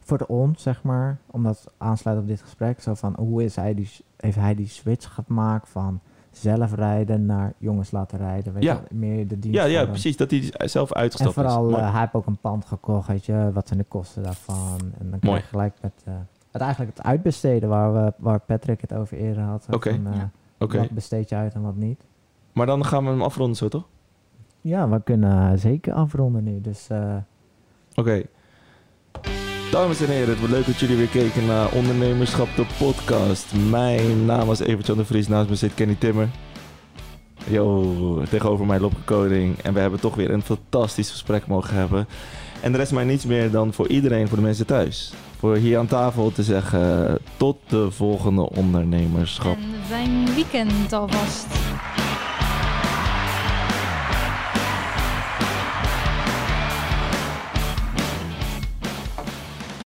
voor de ons, zeg maar, omdat aansluit op dit gesprek, zo van hoe is hij die, heeft hij die switch gemaakt van zelf rijden naar jongens laten rijden, weet Ja. je, meer de dienst. Ja, ja, precies. Dat hij zelf En uitgestapt vooral, is. Mooi. eh, hij heeft ook een pand gekocht, weet je, wat zijn de kosten daarvan? En dan krijg Mooi. je gelijk met eh, het eigenlijk het uitbesteden waar, we, waar Patrick het over eerder had. Oké. eh, Ja. Oké. Wat besteed je uit en wat niet. Maar dan gaan we hem afronden zo, toch? Ja, we kunnen eh, zeker afronden nu, dus... eh, Oké. Dames en heren, het was leuk dat jullie weer keken naar Ondernemerschap, de podcast. Mijn naam is Evert-Jan de Vries, naast me zit Kenny Timmer. Yo, tegenover mij Lopke Koning. En we hebben toch weer een fantastisch gesprek mogen hebben. En er is mij niets meer dan voor iedereen, voor de mensen thuis. Voor hier aan tafel te zeggen, tot de volgende ondernemerschap. En fijn weekend alvast.